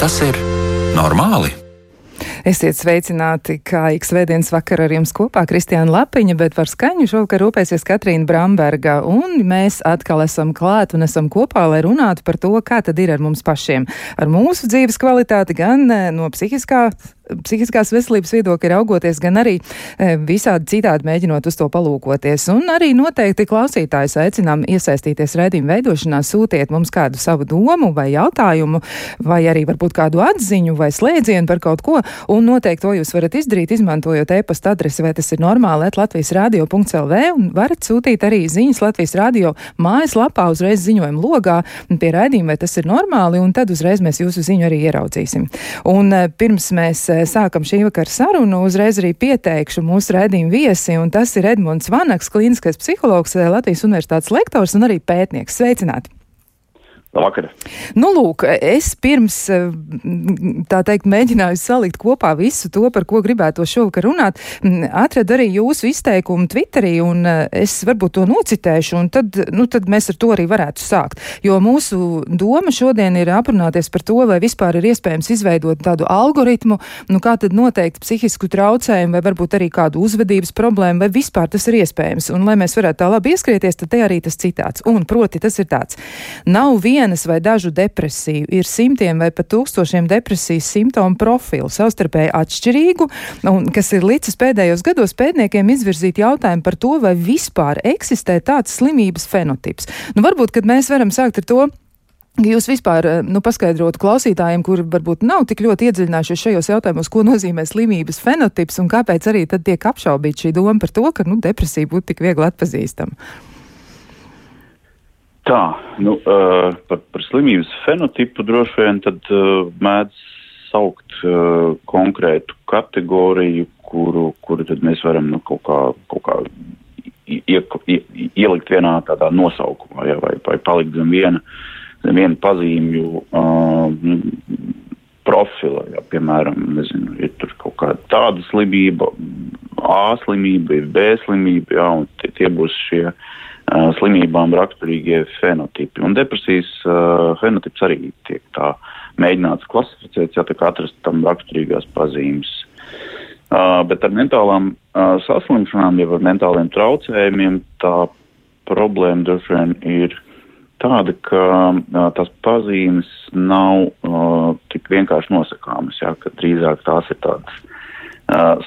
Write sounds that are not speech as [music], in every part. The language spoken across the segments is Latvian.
Vai tas ir normāli? Esiet sveicināti, kā ik svētdienas vakar ar jums kopā Kristiāna Lapiņa, bet par skaņu šovakar rūpēsies Katrīna Bramberga, un mēs atkal esam klāt un esam kopā, lai runātu par to, kā tad ir ar mums pašiem, ar mūsu dzīves kvalitāti gan eh, no psihiskā psihiskās veselības viedokļa raugoties, gan arī e, visādi citādi mēģinot uz to palūkoties. Un arī noteikti klausītājus aicinām iesaistīties raidījuma veidošanā, sūtiet mums kādu savu domu vai jautājumu, vai arī varbūt kādu atziņu vai slēdzienu par kaut ko, un noteikti to jūs varat izdarīt, izmantojot e-pasta adresi, vai tas ir normāli, et Latvijas radio.lv, un varat sūtīt arī ziņas Latvijas radio mājaslapā uzreiz ziņojumu logā pie raidījuma, vai tas ir normāli, un tad uzreiz mēs jūsu ziņu arī ieraudzīsim. Un e, pirms mēs e, sākam šī vakara sarunu, uzreiz arī pieteikšu mūsu redzējumu viesi, un tas ir Edmunds Vanaks, klīniskais psihologs, Latvijas universitātes lektors un arī pētnieks. Sveicināti! Labvakar. Nu, lūk, es pirms tā teikt mēģināju salikt kopā visu to, par ko gribētu šovakar runāt, atradu arī jūsu izteikumu Twitterī, un es varbūt to nocitēšu, un tad, nu, tad mēs ar to arī varētu sākt. Jo mūsu doma šodien ir aprunāties par to, vai vispār ir iespējams izveidot tādu algoritmu, nu, kā tad noteikt psihisku traucējumu, vai varbūt arī kādu uzvedības problēmu, vai vispār tas ir iespējams. Un, lai mēs varētu tā labi ieskrieties, tad te arī tas citāts. Un, proti, tas ir tāds. Nav viena vienas vai dažu depresiju, ir simtiem vai pat tūkstošiem depresijas simptomu profilu, savstarpēji atšķirīgu, un kas ir līdzis pēdējos gados pētniekiem izvirzīt jautājumu par to, vai vispār eksistē tāds slimības fenotips. Nu, varbūt, kad mēs varam sākt ar to, Jūs vispār nu, paskaidrotu klausītājiem, kuri varbūt nav tik ļoti iedziļinājušies šajos jautājumos, ko nozīmē slimības fenotips un kāpēc arī tad tiek apšaubīta šī doma par to, ka nu, depresija būtu tik viegli atpazīstama. Tā, nu, uh, par, par slimības fenotipu droši vien tad uh, mēdz saukt uh, konkrētu kategoriju, kuru, kuru tad mēs varam nu, kaut kā, kaut kā ie, ie, ielikt vienā tādā nosaukumā, ja, vai, vai palikt zem viena, zem viena pazīmju uh, profila, ja, piemēram, nezinu, ir tur kaut kāda tāda slimība, A slimība, B slimība, ja, un tie, tie būs šie uh, slimībām raksturīgie fenotipi. Un depresijas uh, fenotips arī tiek tā mēģināts klasificēt, ja tā kā atrast tam raksturīgās pazīmes. Uh, bet ar mentālām uh, saslimšanām, jau ar mentāliem traucējumiem, tā problēma droši vien ir tāda, ka uh, tās pazīmes nav uh, tik vienkārši nosakāmas, jā, ka drīzāk tās ir tādas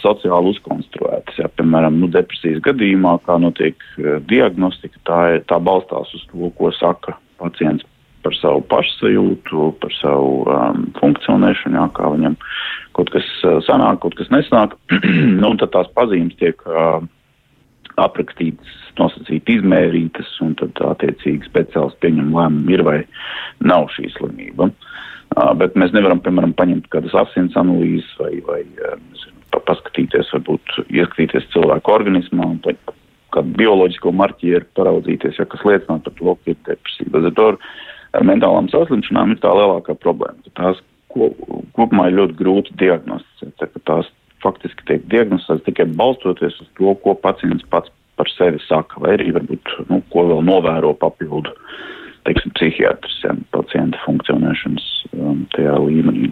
sociāli uzkonstruētas. Ja, piemēram, nu, depresijas gadījumā, kā notiek diagnostika, tā, tā balstās uz to, ko saka pacients par savu pašsajūtu, par savu um, funkcionēšanu, jā, kā viņam kaut kas sanāk, kaut kas nesanāk. [clears throat] nu, tad tās pazīmes tiek uh, aprakstītas, nosacīti izmērītas, un tad attiecīgi speciāls pieņem lēmumu, ir vai nav šī slimība. Uh, bet mēs nevaram, piemēram, paņemt kādas asins analīzes vai, vai nezinu, paskatīties, varbūt ieskatīties cilvēku organismā un kādu bioloģisko marķieru paraudzīties, ja kas liecina par to, ka ir depresija. Līdz ar to ar mentālām saslimšanām ir tā lielākā problēma. Tās ko, kopumā ir ļoti grūti diagnosticēt. Tā, tās faktiski tiek diagnosticētas tikai balstoties uz to, ko pacients pats par sevi saka, vai arī varbūt, nu, ko vēl novēro papildu, teiksim, psihiatrs, ja, pacienta funkcionēšanas um, tajā līmenī.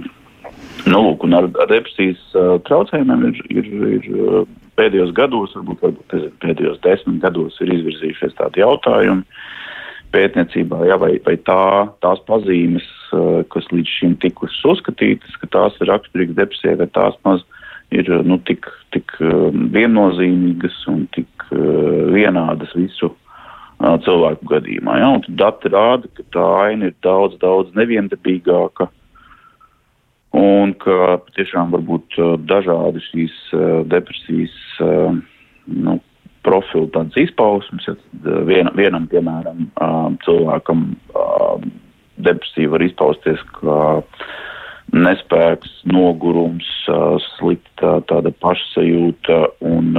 Nu, lūk, ar, ar depresijas uh, traucējumiem ir, ir, ir uh, pēdējos gados, varbūt, varbūt nezinu, pēdējos desmit gados ir izvirzījušies tādi jautājumi pētniecībā, ja, vai, vai tā, tās pazīmes, uh, kas līdz šim tikušas uzskatītas, ka tās ir raksturīgas depresijai, vai tās maz ir nu, tik, tik viennozīmīgas un tik uh, vienādas visu uh, cilvēku gadījumā. Ja, dati rāda, ka tā aina ir daudz, daudz neviendabīgāka un ka tiešām var būt dažādi šīs depresijas nu, profilu tādas izpausmes. Ja vien, vienam, piemēram, cilvēkam depresija var izpausties kā nespēks, nogurums, slikta tāda pašsajūta un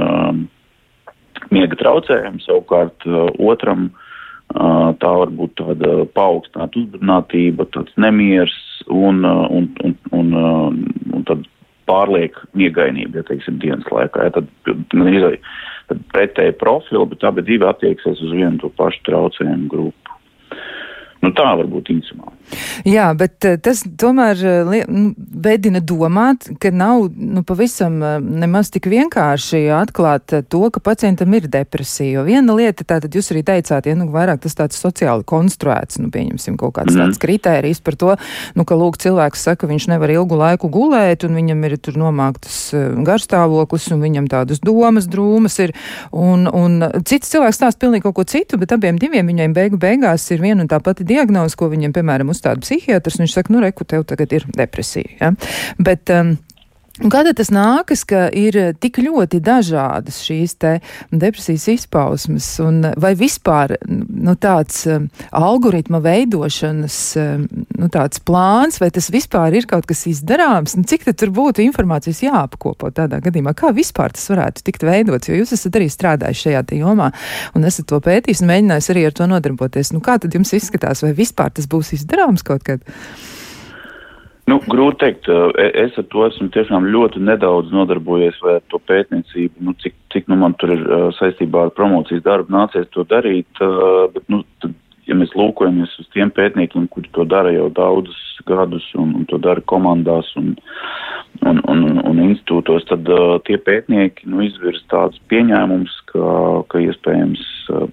miega traucējumi. Savukārt otram tā var būt tāda paaugstināta uzbrunātība, tāds nemieris un, un, un, un, un tad pārliek miegainība, ja teiksim, dienas laikā. Ja, tad, tad, tad pretēji profili, bet abi divi attieksies uz vienu to pašu traucējumu grupu. Nu, tā varbūt īsumā. Jā, bet eh, tas tomēr eh, nu, vedina domāt, ka nav nu, pavisam eh, nemaz tik vienkārši atklāt to, ka pacientam ir depresija. Jo viena lieta, tātad jūs arī teicāt, ja nu, vairāk tas tāds sociāli konstruēts, nu, pieņemsim kaut kāds mm. tāds kritērijs par to, nu, ka, lūk, cilvēks saka, viņš nevar ilgu laiku gulēt, un viņam ir tur nomāktas garstāvoklis, un viņam tādas domas drūmas ir, un, un cits cilvēks stāsta pilnīgi kaut ko citu, bet abiem diviem viņiem beigu beigās ir viena un tā pati diagnoze, ko viņiem, piemēram, uzstāda psihiatrs, viņš saka, nu, reku, tev tagad ir depresija. Ja? Bet, um, Kāda tas nākas, ka ir tik ļoti dažādas šīs depresijas izpausmes, un vai vispār nu, tāds um, algoritma veidošanas um, nu, plāns, vai tas vispār ir kaut kas izdarāms, un cik tur būtu informācijas jāapkopo tādā gadījumā, kā vispār tas varētu tikt veidots, jo jūs esat arī strādājuši šajā jomā un esat to pētījis un mēģinājis arī ar to nodarboties. Nu, kā tad jums izskatās, vai vispār tas būs izdarāms kaut kad? Nu, grūti teikt, es ar to esmu tiešām ļoti nedaudz nodarbojies vai ar to pētniecību, nu, cik, cik nu man tur ir saistībā ar promocijas darbu nācies to darīt, bet, nu, tad, ja mēs lūkojamies uz tiem pētniekiem, kuri to dara jau daudzus gadus un, un to dara komandās un, un, un, un, un institūtos, tad tie pētnieki nu, izvirs tādus pieņēmumus, ka, ka iespējams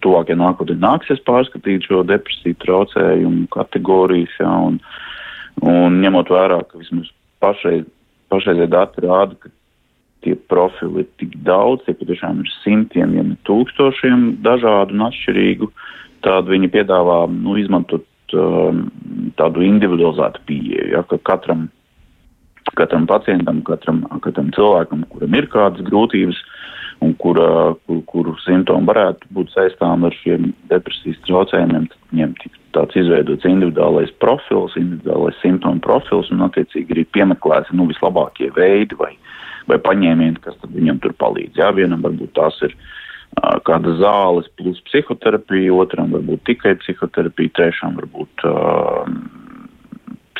tuvākajā nākotnē nāksies pārskatīt šo depresiju traucējumu kategorijas. Ja, un, Un ņemot vērā, ka vismaz pašreiz, pašreizie dati rāda, ka tie profili ir tik daudz, tie patiešām ir simtiem, ja ne tūkstošiem dažādu un atšķirīgu, tad viņi piedāvā nu, izmantot um, tādu individualizētu pieeju, ja, ka katram, katram pacientam, katram, katram cilvēkam, kuram ir kādas grūtības, un kura, kur, kuru simptomi varētu būt saistām ar šiem depresijas traucējumiem, tad viņiem tik tāds izveidots individuālais profils, individuālais simptomu profils un attiecīgi arī piemeklēts nu, vislabākie veidi vai, vai paņēmieni, kas viņam tur palīdz. Jā, vienam varbūt tās ir uh, kāda zāles plus psihoterapija, otram varbūt tikai psihoterapija, trešam varbūt uh,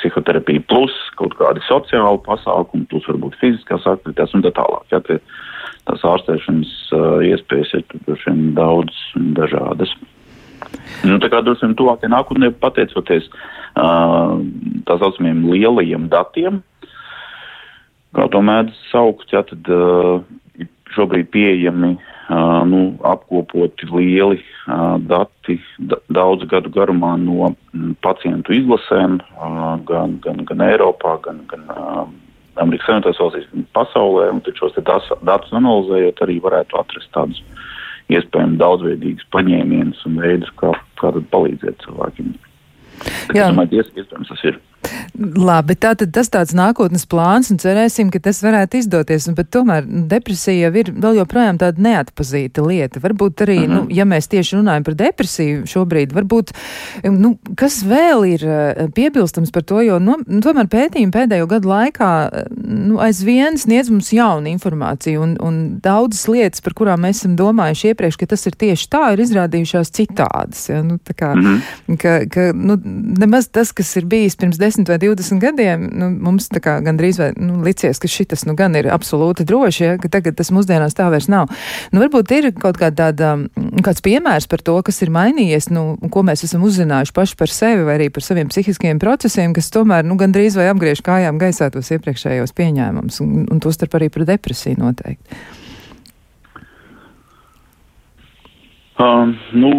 psihoterapija plus kaut kādi sociāli pasākumi, plus varbūt fiziskās aktivitātes un tā tālāk. Jā, tie, tās ārstēšanas iespējas ir droši vien daudz un dažādas. Nu, tā kā droši vien tuvākajā nākotnē, pateicoties tā saucamiem lielajiem datiem, kā to mēdz saukt, ja, tad šobrīd pieejami nu, apkopoti lieli dati da, daudz gadu garumā no pacientu izlasēm, gan, gan, gan Eiropā, gan, gan Amerikas Savienotās valstīs, gan pasaulē, un šos datus analizējot arī varētu atrast tādus iespējami daudzveidīgus paņēmienus un veidus, kā, kā palīdzēt cilvēkiem. Jā, es domāju, iespējams tas ir. Labi, tātad tas tāds nākotnes plāns un cerēsim, ka tas varētu izdoties, un, bet tomēr depresija jau ir vēl joprojām tāda neatpazīta lieta. Varbūt arī, mm -hmm. nu, ja mēs tieši runājam par depresiju šobrīd, varbūt, nu, kas vēl ir eh, piebilstams par to, jo, nu, tomēr pētījumi pēdējo gadu laikā, eh, nu, aizvien sniedz mums jaunu informāciju, un, un daudzas lietas, par kurām mēs esam domājuši iepriekš, ka tas ir tieši tā, ir izrādījušās citādas. Ja? Nu, tā kā, mm -hmm. ka, ka, nu, nemaz tas, kas ir bijis pirms desmit 10 vai 20 gadiem, nu, mums kā gandrīz vai nu, licies, ka šitas nu gan ir absolūti droši, ja, ka tagad tas mūsdienās tā vairs nav. Nu, varbūt ir kaut kāda tāda, mm, kāds piemērs par to, kas ir mainījies, nu, ko mēs esam uzzinājuši paši par sevi vai arī par saviem psihiskiem procesiem, kas tomēr, nu, gandrīz vai apgriež kājām gaisā tos iepriekšējos pieņēmumus, un, un to starp arī par depresiju noteikti. Um, nu,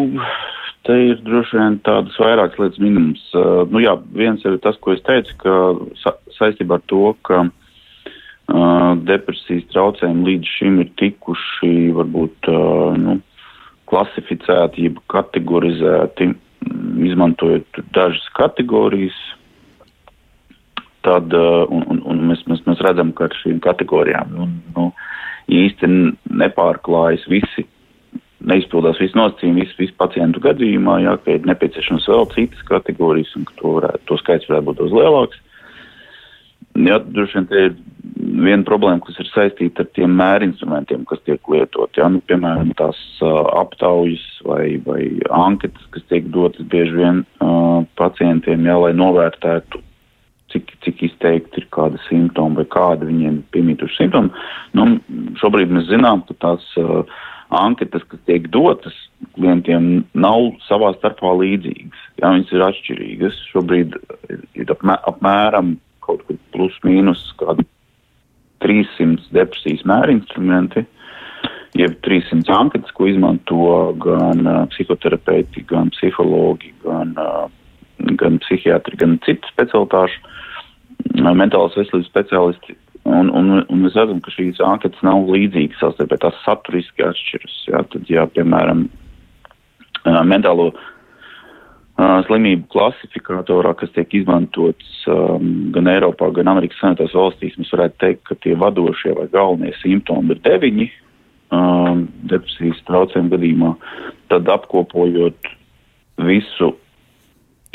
Te ir droši vien tādas vairākas lietas minimums. Uh, nu jā, viens ir tas, ko es teicu, ka sa saistībā ar to, ka uh, depresijas traucējumi līdz šim ir tikuši varbūt uh, nu, klasificēti, jeb kategorizēti, izmantojot dažas kategorijas, tad uh, un, un, un mēs, mēs, mēs redzam, ka ar šīm kategorijām nu, nu, īsti nepārklājas visi neizpildās visi nosacījumi visu, visu pacientu gadījumā, jā, ka ir nepieciešams vēl citas kategorijas un ka to, varētu, to skaits varētu būt daudz lielāks. Jā, droši vien te ir viena problēma, kas ir saistīta ar tiem mērinstrumentiem, kas tiek lietot. Jā, nu, piemēram, tās uh, aptaujas vai, vai anketas, kas tiek dotas bieži vien uh, pacientiem, jā, lai novērtētu, cik, cik izteikti ir kāda simptoma vai kāda viņiem piemītuši simptomi. Nu, šobrīd mēs zinām, ka tās uh, anketas, kas tiek dotas klientiem, nav savā starpā līdzīgas. Jā, viņas ir atšķirīgas. Šobrīd ir apmē, apmēram kaut kur plus mīnus kādi 300 depresijas mēra instrumenti, jeb 300 anketas, ko izmanto gan uh, psihoterapeiti, gan psihologi, gan, uh, gan psihiatri, gan citu specialitāšu uh, mentālas veselības speciālisti. Un, un, un mēs redzam, ka šīs anketas nav līdzīgas savstarpēji, tās saturiski atšķiras. Jā, tad, jā, piemēram, mentālo uh, slimību klasifikatorā, kas tiek izmantots um, gan Eiropā, gan Amerikas Savienotās valstīs, mēs varētu teikt, ka tie vadošie vai galvenie simptomi ir deviņi um, depresijas traucējumu gadījumā. Tad apkopojot visu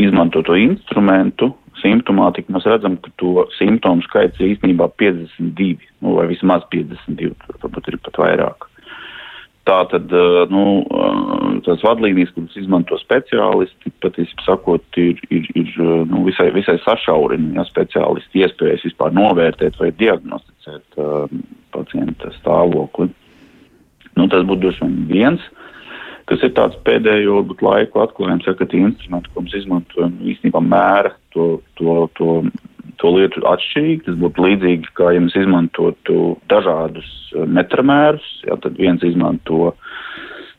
izmantoto instrumentu, simptomātiku, mēs redzam, ka to simptomu skaits ir īstenībā 52, nu, vai vismaz 52, varbūt ir pat vairāk. Tā tad nu, tās vadlīnijas, kuras izmanto speciālisti, patiesībā sakot, ir, ir, ir nu, visai, visai sašaurina ja, speciālisti iespējas vispār novērtēt vai diagnosticēt uh, pacienta stāvokli. Nu, tas būtu droši vien viens, kas ir tāds pēdējo varbūt, laiku atklājums, ja, ka tie instrumenti, ko mēs izmantojam, īstenībā mēra to, to, to to lietu atšķirīgi. Tas būtu līdzīgi, kā ja mēs izmantotu dažādus eh, metramērus. Jā, tad viens izmanto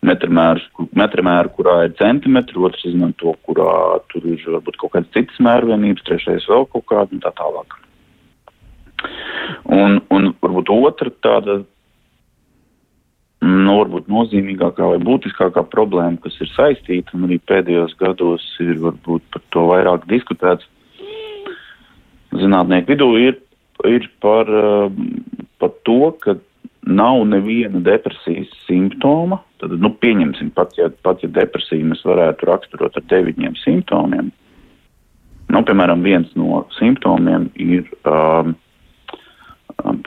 metramēru, kurā ir centimetri, otrs izmanto, kurā tur ir varbūt kaut kādas citas mērvienības, trešais vēl kaut kāda un tā tālāk. Un, un varbūt otra tāda, nu, varbūt nozīmīgākā vai būtiskākā problēma, kas ir saistīta un arī pēdējos gados ir varbūt par to vairāk diskutēts, zinātnieku vidū ir, ir par, eh, par to, ka nav neviena depresijas simptoma. Tad, nu, pieņemsim, pat ja, pat ja depresiju mēs varētu raksturot ar deviņiem simptomiem. Nu, piemēram, viens no simptomiem ir um,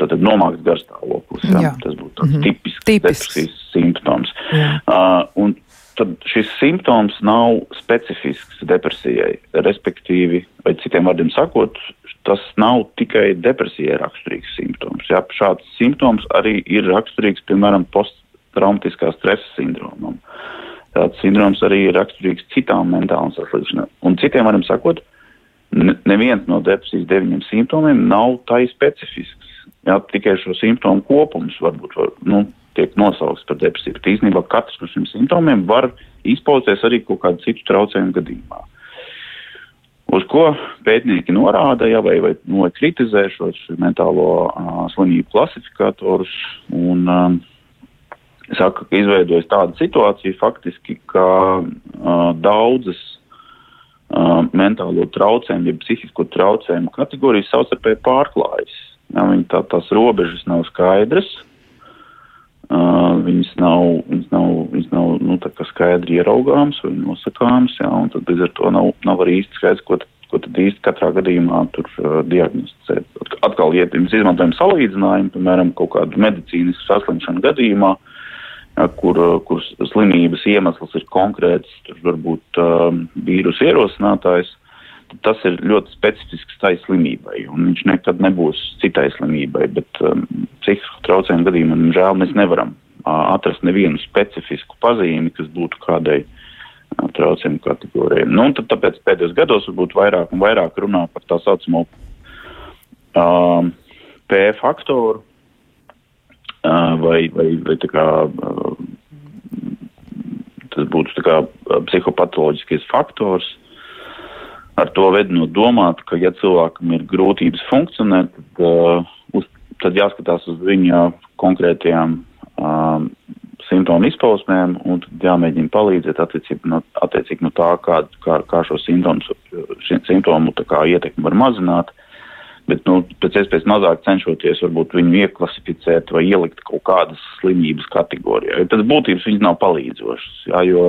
tātad nomākts garstāvoklis. Ja? Tas būtu mm -hmm. tipisks, tipisks depresijas simptoms. Jā. Uh, un tad šis simptoms nav specifisks depresijai, respektīvi, vai citiem vārdiem sakot, tas nav tikai depresijai raksturīgs simptoms. Jā, šāds simptoms arī ir raksturīgs, piemēram, posttraumatiskā stresa sindromam. Tāds sindroms arī ir raksturīgs citām mentālām saslimšanām. Un citiem varam sakot, neviens no depresijas deviņiem simptomiem nav tai specifisks. Jā, tikai šo simptomu kopums varbūt var, nu, tiek nosaukts par depresiju. Bet īstenībā katrs no šiem simptomiem var izpausties arī kaut kādu citu traucējumu gadījumā. Uz ko pētnieki norāda, ja, vai, vai no, nu, kritizē šos mentālo uh, slimību klasifikatorus un um, saka, ka izveidojas tāda situācija faktiski, ka uh, daudzas uh, mentālo traucējumu, ja psihisko traucējumu kategorijas savstarpēji pārklājas. Ja, tā, tās robežas nav skaidras, Uh, viņas nav, viņas nav, viņas nav nu, skaidri ieraugāmas vai nosakāmas, jā, un tad līdz ar to nav, nav arī īsti skaidrs, ko, ko tad īsti katrā gadījumā tur uh, diagnosticēt. Atkal, ja mēs izmantojam salīdzinājumu, piemēram, kaut kādu medicīnisku saslimšanu gadījumā, jā, kur, kur slimības iemesls ir konkrēts, tur varbūt uh, vīrusu ierosinātājs, tas ir ļoti specifisks tai slimībai, un viņš nekad nebūs citai slimībai, bet um, psihisku traucējumu gadījumā, diemžēl, mēs nevaram uh, atrast nevienu specifisku pazīmi, kas būtu kādai uh, traucējumu kategorijai. Nu, tad tāpēc pēdējos gados varbūt vairāk un vairāk runā par tā saucamo uh, P faktoru, uh, vai, vai, vai tā kā uh, tas būtu kā psihopatoloģiskais faktors, ar to vedinot domāt, ka ja cilvēkam ir grūtības funkcionēt, tad, uh, uz, tad jāskatās uz viņa konkrētajām uh, simptomu izpausmēm un tad jāmēģina palīdzēt attiecīgi no, attiecīgi no tā, kā, kā, kā šo simptomu, simptomu kā, ietekmi var mazināt. Bet, nu, pēc iespējas mazāk cenšoties varbūt viņu ieklasificēt vai ielikt kaut kādas slimības kategorijā. Tas būtības viņas nav palīdzošas, jā, jo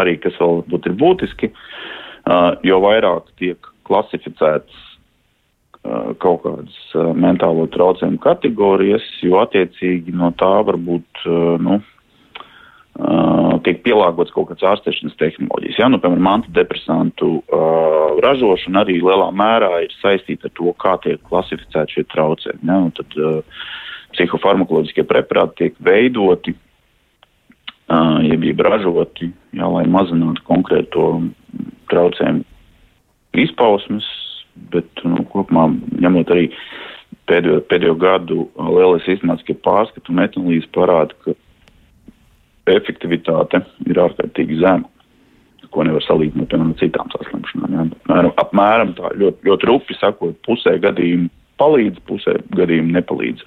arī, kas vēl būtu būtiski, Uh, jo vairāk tiek klasificēts uh, kaut kādas uh, mentālo traucējumu kategorijas, jo attiecīgi no tā varbūt nu, tiek pielāgots kaut kāds ārstēšanas tehnoloģijas. Ja? Nu, piemēram, antidepresantu uh, ražošana arī lielā mērā ir saistīta ar to, kā tiek klasificēti šie traucējumi. Ja? Un tad uh, psihofarmakoloģiskie preparāti tiek veidoti uh, jeb, jeb ražoti, jā, lai mazinātu konkrēto traucējumu izpausmes, bet nu, kopumā ņemot arī pēdējo, pēdējo gadu lielais izmērskie pārskatu metanolīzes parāda, ka efektivitāte ir ārkārtīgi zema, ko nevar salīdzināt piemēram ar citām saslimšanām. Ja. Apmēram, apmēram tā ļoti, ļoti rupi sakot, pusē gadījumu palīdz, pusē gadījumu nepalīdz.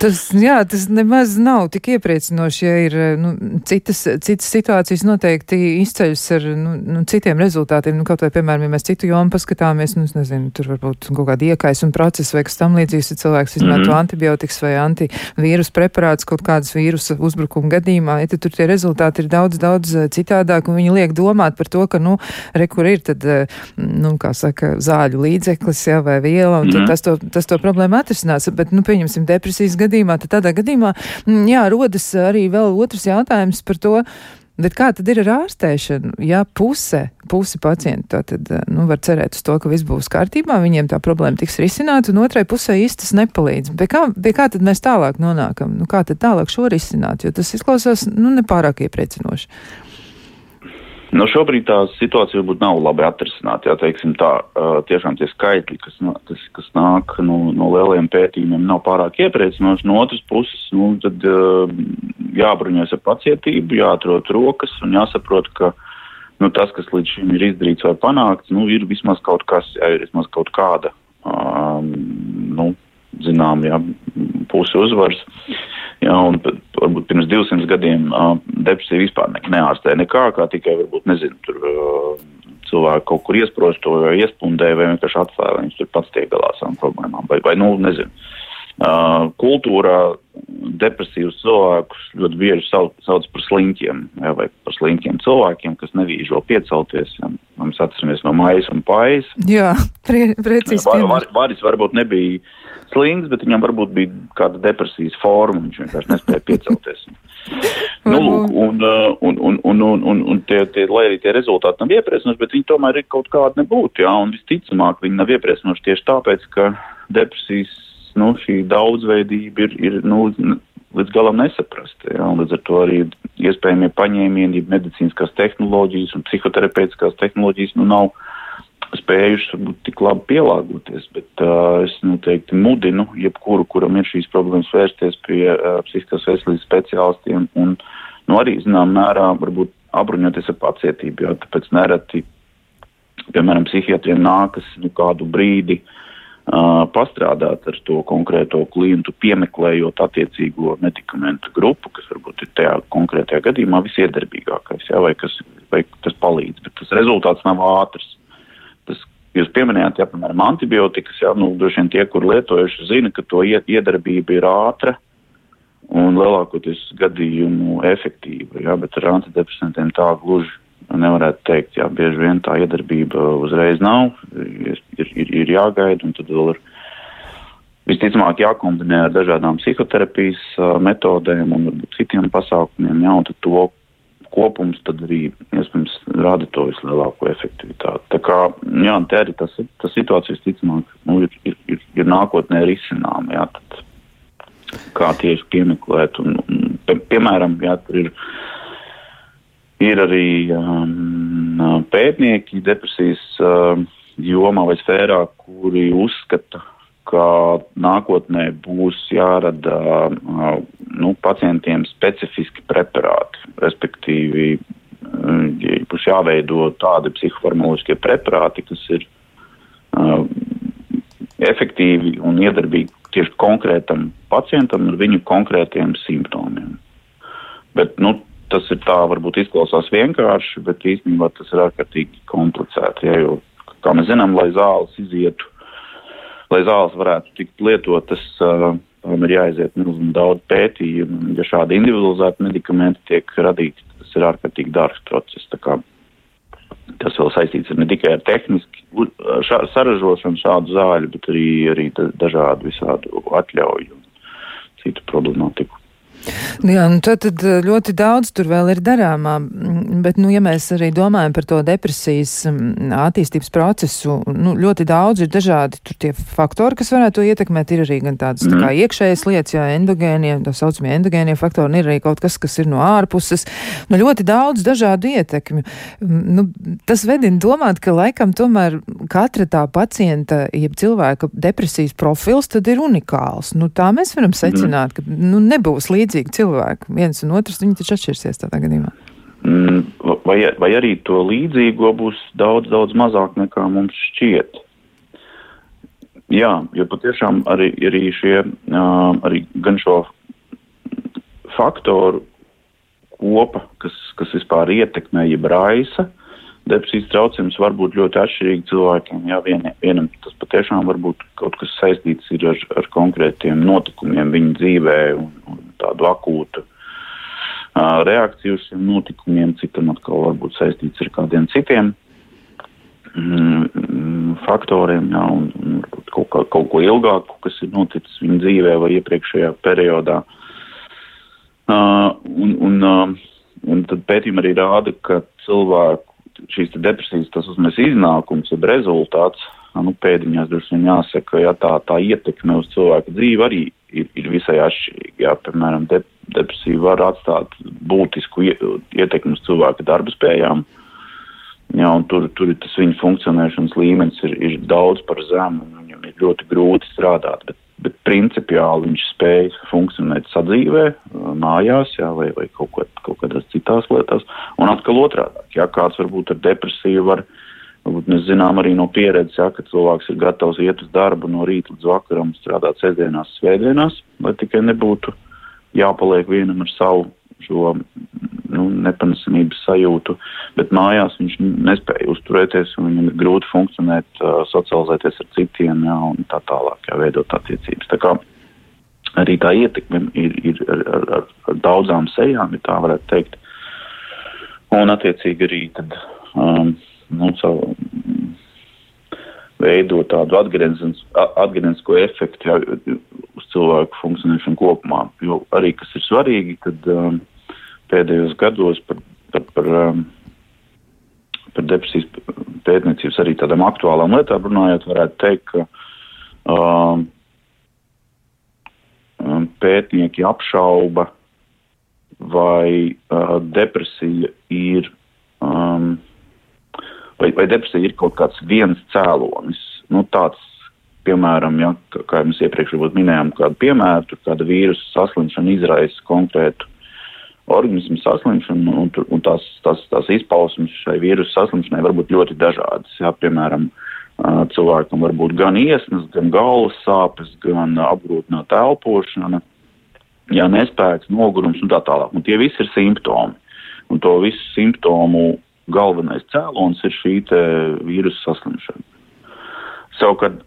Tas, jā, tas nemaz nav tik iepriecinoši, ja ir nu, citas, citas situācijas noteikti izceļas ar nu, nu, citiem rezultātiem. Nu, kaut vai, piemēram, ja mēs citu jomu paskatāmies, nu, nezinu, tur varbūt kaut kāda iekaisuma procesa vai kas tam līdzīgs, ja cilvēks izmanto mm -hmm. antibiotikas vai antivīrus preparātus kaut kādas vīrusa uzbrukuma gadījumā, ja tur tie rezultāti ir daudz, daudz eh, citādāk, un viņi liek domāt par to, ka, nu, re, kur ir tad, eh, nu, kā saka, zāļu līdzeklis, jā, vai viela, un mm -hmm. tas to, tas to problēmu atrisinās, bet, nu, pieņemsim, depresija depresijas gadījumā, tad tādā gadījumā, mm, jā, rodas arī vēl otrs jautājums par to, Bet kā tad ir ar ārstēšanu? Ja puse, puse pacientu tad, nu, var cerēt uz to, ka viss būs kārtībā, viņiem tā problēma tiks risināta, un otrai pusē īsti tas nepalīdz. Pie kā, pie kā tad mēs tālāk nonākam? Nu, kā tad tālāk šo risināt? Jo tas izklausās, nu, nepārāk iepriecinoši. Nu, šobrīd tā situācija varbūt nav labi atrisināta. Jā, teiksim tā, tiešām tie skaitļi, kas, kas, kas nāk no, no lieliem pētījumiem, nav pārāk iepriecinoši. No otras puses, nu, tad jābruņojas ar pacietību, jāatrod rokas un jāsaprot, ka nu, tas, kas līdz šim ir izdarīts vai panākts, nu, ir vismaz kaut kas, jā, ir vismaz kaut kāda, um, nu, zinām, jā, pusi uzvaras. Jā, un varbūt pirms 200 gadiem depresija vispār ne, neārstēja nekā, kā tikai, varbūt, nezinu, tur cilvēki kaut kur iesprostoja iespundēja vai vienkārši atklāja, vai viņš tur pats tiek galā savām problēmām. Vai, vai nu, nezinu. Kultūrā depresīvus cilvēkus ļoti bieži sauc, sauc par sliņķiem, jā, vai par sliņķiem cilvēkiem, kas nevīžo piecelties. Mēs atceramies no maisa un pājas. Jā, pre, precīzi. Var, var, varis varbūt nebija slings, bet viņam varbūt bija kāda depresijas forma, viņš vienkārši nespēja piecelties. [laughs] nu, lūk, un, un, un, un, un, un, un tie, tie, lai arī tie rezultāti nav iepriecinoši, bet viņi tomēr ir kaut kādi nebūtu, jā, un visticamāk viņi nav iepriecinoši tieši tāpēc, ka depresijas, nu, šī daudzveidība ir, ir, nu, līdz galam nesaprasta, un līdz ar to arī iespējamie paņēmieni, medicīniskās tehnoloģijas un psihoterapeitiskās tehnoloģijas, nu, nav spējuši varbūt tik labi pielāgoties, bet uh, es noteikti mudinu jebkuru, kuram ir šīs problēmas, vērsties pie uh, psihiskās veselības speciālistiem un nu, arī, zinām, mērā varbūt apbruņoties ar pacietību, jo tāpēc nereti, piemēram, psihiatriem nākas nu, kādu brīdi uh, pastrādāt ar to konkrēto klientu, piemeklējot attiecīgo medikamentu grupu, kas varbūt ir tajā konkrētajā gadījumā visiedarbīgākais, jā, vai, kas, vai tas palīdz, bet tas rezultāts nav ātrs. Jūs pieminējāt, ja, piemēram, antibiotikas, jā, nu, droši vien tie, kur lietojuši, zina, ka to iedarbība ir ātra un lielākoties gadījumu efektīva, jā, bet ar antidepresantiem tā gluži nevarētu teikt, jā, bieži vien tā iedarbība uzreiz nav, ir, ir, ir jāgaida un tad vēl ir visticamāk jākombinē ar dažādām psihoterapijas metodēm un varbūt citiem pasākumiem, jā, un tad to kopums tad arī, iespējams, rada to vislielāko efektivitāti. Tā kā, jā, te arī tas, tas situācijas, ticamāk, nu, ir, ir, ir, ir nākotnē risinām, jā, tad kā tieši piemeklēt, un, un pie, piemēram, jā, tur ir, ir arī um, pētnieki depresijas um, jomā vai sfērā, kuri uzskata, ka nākotnē būs jārada nu, pacientiem specifiski preparāti, respektīvi būs jāveido tādi psihofarmoloģiskie preparāti, kas ir uh, efektīvi un iedarbīgi tieši konkrētam pacientam ar viņu konkrētiem simptomiem. Bet, nu, tas ir tā, varbūt izklausās vienkārši, bet īstenībā tas ir ārkārtīgi komplicēti. Ja, jo, kā mēs zinām, lai zāles izietu lai zāles varētu tikt lietotas, tam ir jāaiziet milzīgi daudz pētījumu. Ja šādi individualizēti medikamenti tiek radīti, tas ir ārkārtīgi dārgs process. Tas vēl saistīts ne tikai ar tehniski šā, saražošanu šādu zāļu, bet arī, arī dažādu visādu atļauju un citu problemātiku. Jā, nu tad, tad ļoti daudz tur vēl ir darāmā. Bet, nu, ja mēs arī domājam par to depresijas mm, attīstības procesu, nu, ļoti daudz ir dažādi tur tie faktori, kas varētu to ietekmēt. Ir arī gan tādas mm. tā kā mhm. iekšējas lietas, jā, endogēnie, tā saucamie endogēnie faktori, un ir arī kaut kas, kas ir no ārpuses. Nu, ļoti daudz dažādu ietekmi. Mm, nu, tas vedina domāt, ka laikam tomēr katra tā pacienta, jeb cilvēka depresijas profils tad ir unikāls. Nu, tā mēs varam mhm. secināt, mm. ka nu, nebūs līdzīgi cilvēki. Viens un otrs, viņi taču atšķirsies tādā gadījumā. Mm, vai, vai arī to līdzīgo būs daudz, daudz mazāk nekā mums šķiet. Jā, jo patiešām arī, arī šie, arī gan šo faktoru kopa, kas, kas vispār ietekmē, jeb raisa, depresijas traucējums var būt ļoti atšķirīgi cilvēkiem. Jā, vien, vienam tas patiešām var būt kaut kas saistīts ar, ar konkrētiem notikumiem viņa dzīvē un, un tādu akūtu reakciju uz šiem notikumiem, citam atkal varbūt saistīts ar kādiem citiem mm, faktoriem, jā, un, un kaut, kā, kaut ko ilgāku, kas ir noticis viņa dzīvē vai iepriekšējā periodā. Uh, un, un, uh, un tad pētījumi arī rāda, ka cilvēku šīs depresijas, tas uzmēs iznākums, jeb rezultāts, nu, pēdiņās droši vien jāsaka, ja tā, tā ietekme uz cilvēku dzīvi arī ir, ir visai atšķirīga. Jā, piemēram, de, depresija var atstāt būtisku ietekmi uz cilvēka darba spējām. Jā, tur, tur tas viņa funkcionēšanas līmenis ir, ir daudz par zemu, un viņam ir ļoti grūti strādāt, bet, bet principiāli viņš spēj funkcionēt sadzīvē, mājās, jā, vai, vai kaut, ko, kaut kādās citās lietās. Un atkal otrādāk, ja kāds varbūt ar depresiju var, varbūt mēs zinām arī no pieredzes, ja, ka cilvēks ir gatavs iet uz darbu no rīta līdz vakaram, strādāt sestdienās, svētdienās, lai tikai nebūtu jāpaliek vienam ar savu šo nu, nepanesamības sajūtu, bet mājās viņš nespēja uzturēties un viņam ir grūti funkcionēt, socializēties ar citiem jā, un tā tālāk, jā, veidot attiecības. Tā kā arī tā ietekme ir, ir ar, ar, ar daudzām sejām, ja tā varētu teikt. Un attiecīgi arī tad, um, nu, savu, veido tādu atgriezenisko efektu jā, uz cilvēku funkcionēšanu kopumā. Jo arī, kas ir svarīgi, tad um, pēdējos gados par, par, par, um, par depresijas pētniecības arī tādām aktuālām lietām runājot, varētu teikt, ka um, um pētnieki apšauba, vai uh, depresija ir um, vai, vai depresija ir kaut kāds viens cēlonis. Nu, tāds, piemēram, ja, kā mēs iepriekš minējām, kādu piemēru, tur kāda vīrusu saslimšana izraisa konkrētu organismu saslimšanu, un, un, un tās, tās, tās izpausmes šai vīrusu saslimšanai var būt ļoti dažādas. Ja, piemēram, cilvēkam var būt gan iesnas, gan galvas sāpes, gan apgrūtināta elpošana, ja nespēks, nogurums un tā tālāk. Un tie visi ir simptomi. Un to visu simptomu galvenais cēlonis ir šī vīrusu saslimšana. Savukārt,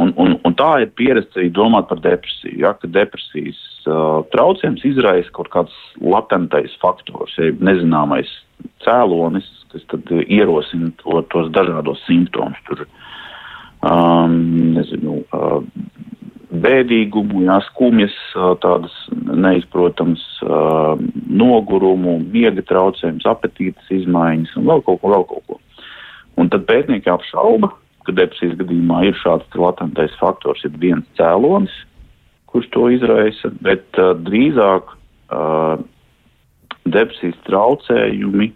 un, un, un tā ir pieredze arī domāt par depresiju. Ja, ka depresijas uh, traucējums izraisa kaut kāds latentais faktors, ja nezināmais cēlonis, kas tad ierosina to, tos dažādos simptomus. Tur, um, nezinu, uh, bēdīgumu, jā, skumjas, tādas neizprotams nogurumu, miega traucējums, apetītes izmaiņas un vēl kaut ko, vēl kaut ko. Un tad pētnieki apšauba, ka depresijas gadījumā ir šāds latentais faktors, ir viens cēlonis, kurš to izraisa, bet uh, drīzāk uh, depresijas traucējumi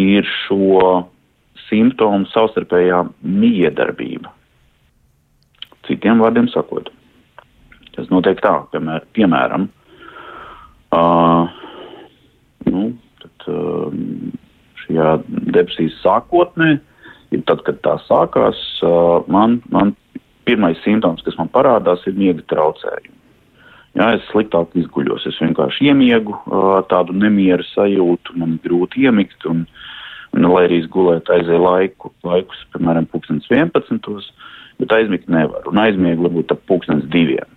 ir šo simptomu savstarpējā miedarbība. Citiem vārdiem sakot, tas notiek tā, piemēr, piemēram, uh, nu, tad, uh, šajā depresijas sākotnē, ir tad, kad tā sākās, uh, man, man pirmais simptoms, kas man parādās, ir miega traucējumi. Jā, es sliktāk izguļos, es vienkārši iemiegu tādu nemieru sajūtu, man ir grūti iemigt, un, un lai arī es gulētu aizēju laiku, laikus, piemēram, 11 bet aizmigt nevar. Un aizmiegu varbūt ap pūkstens diviem.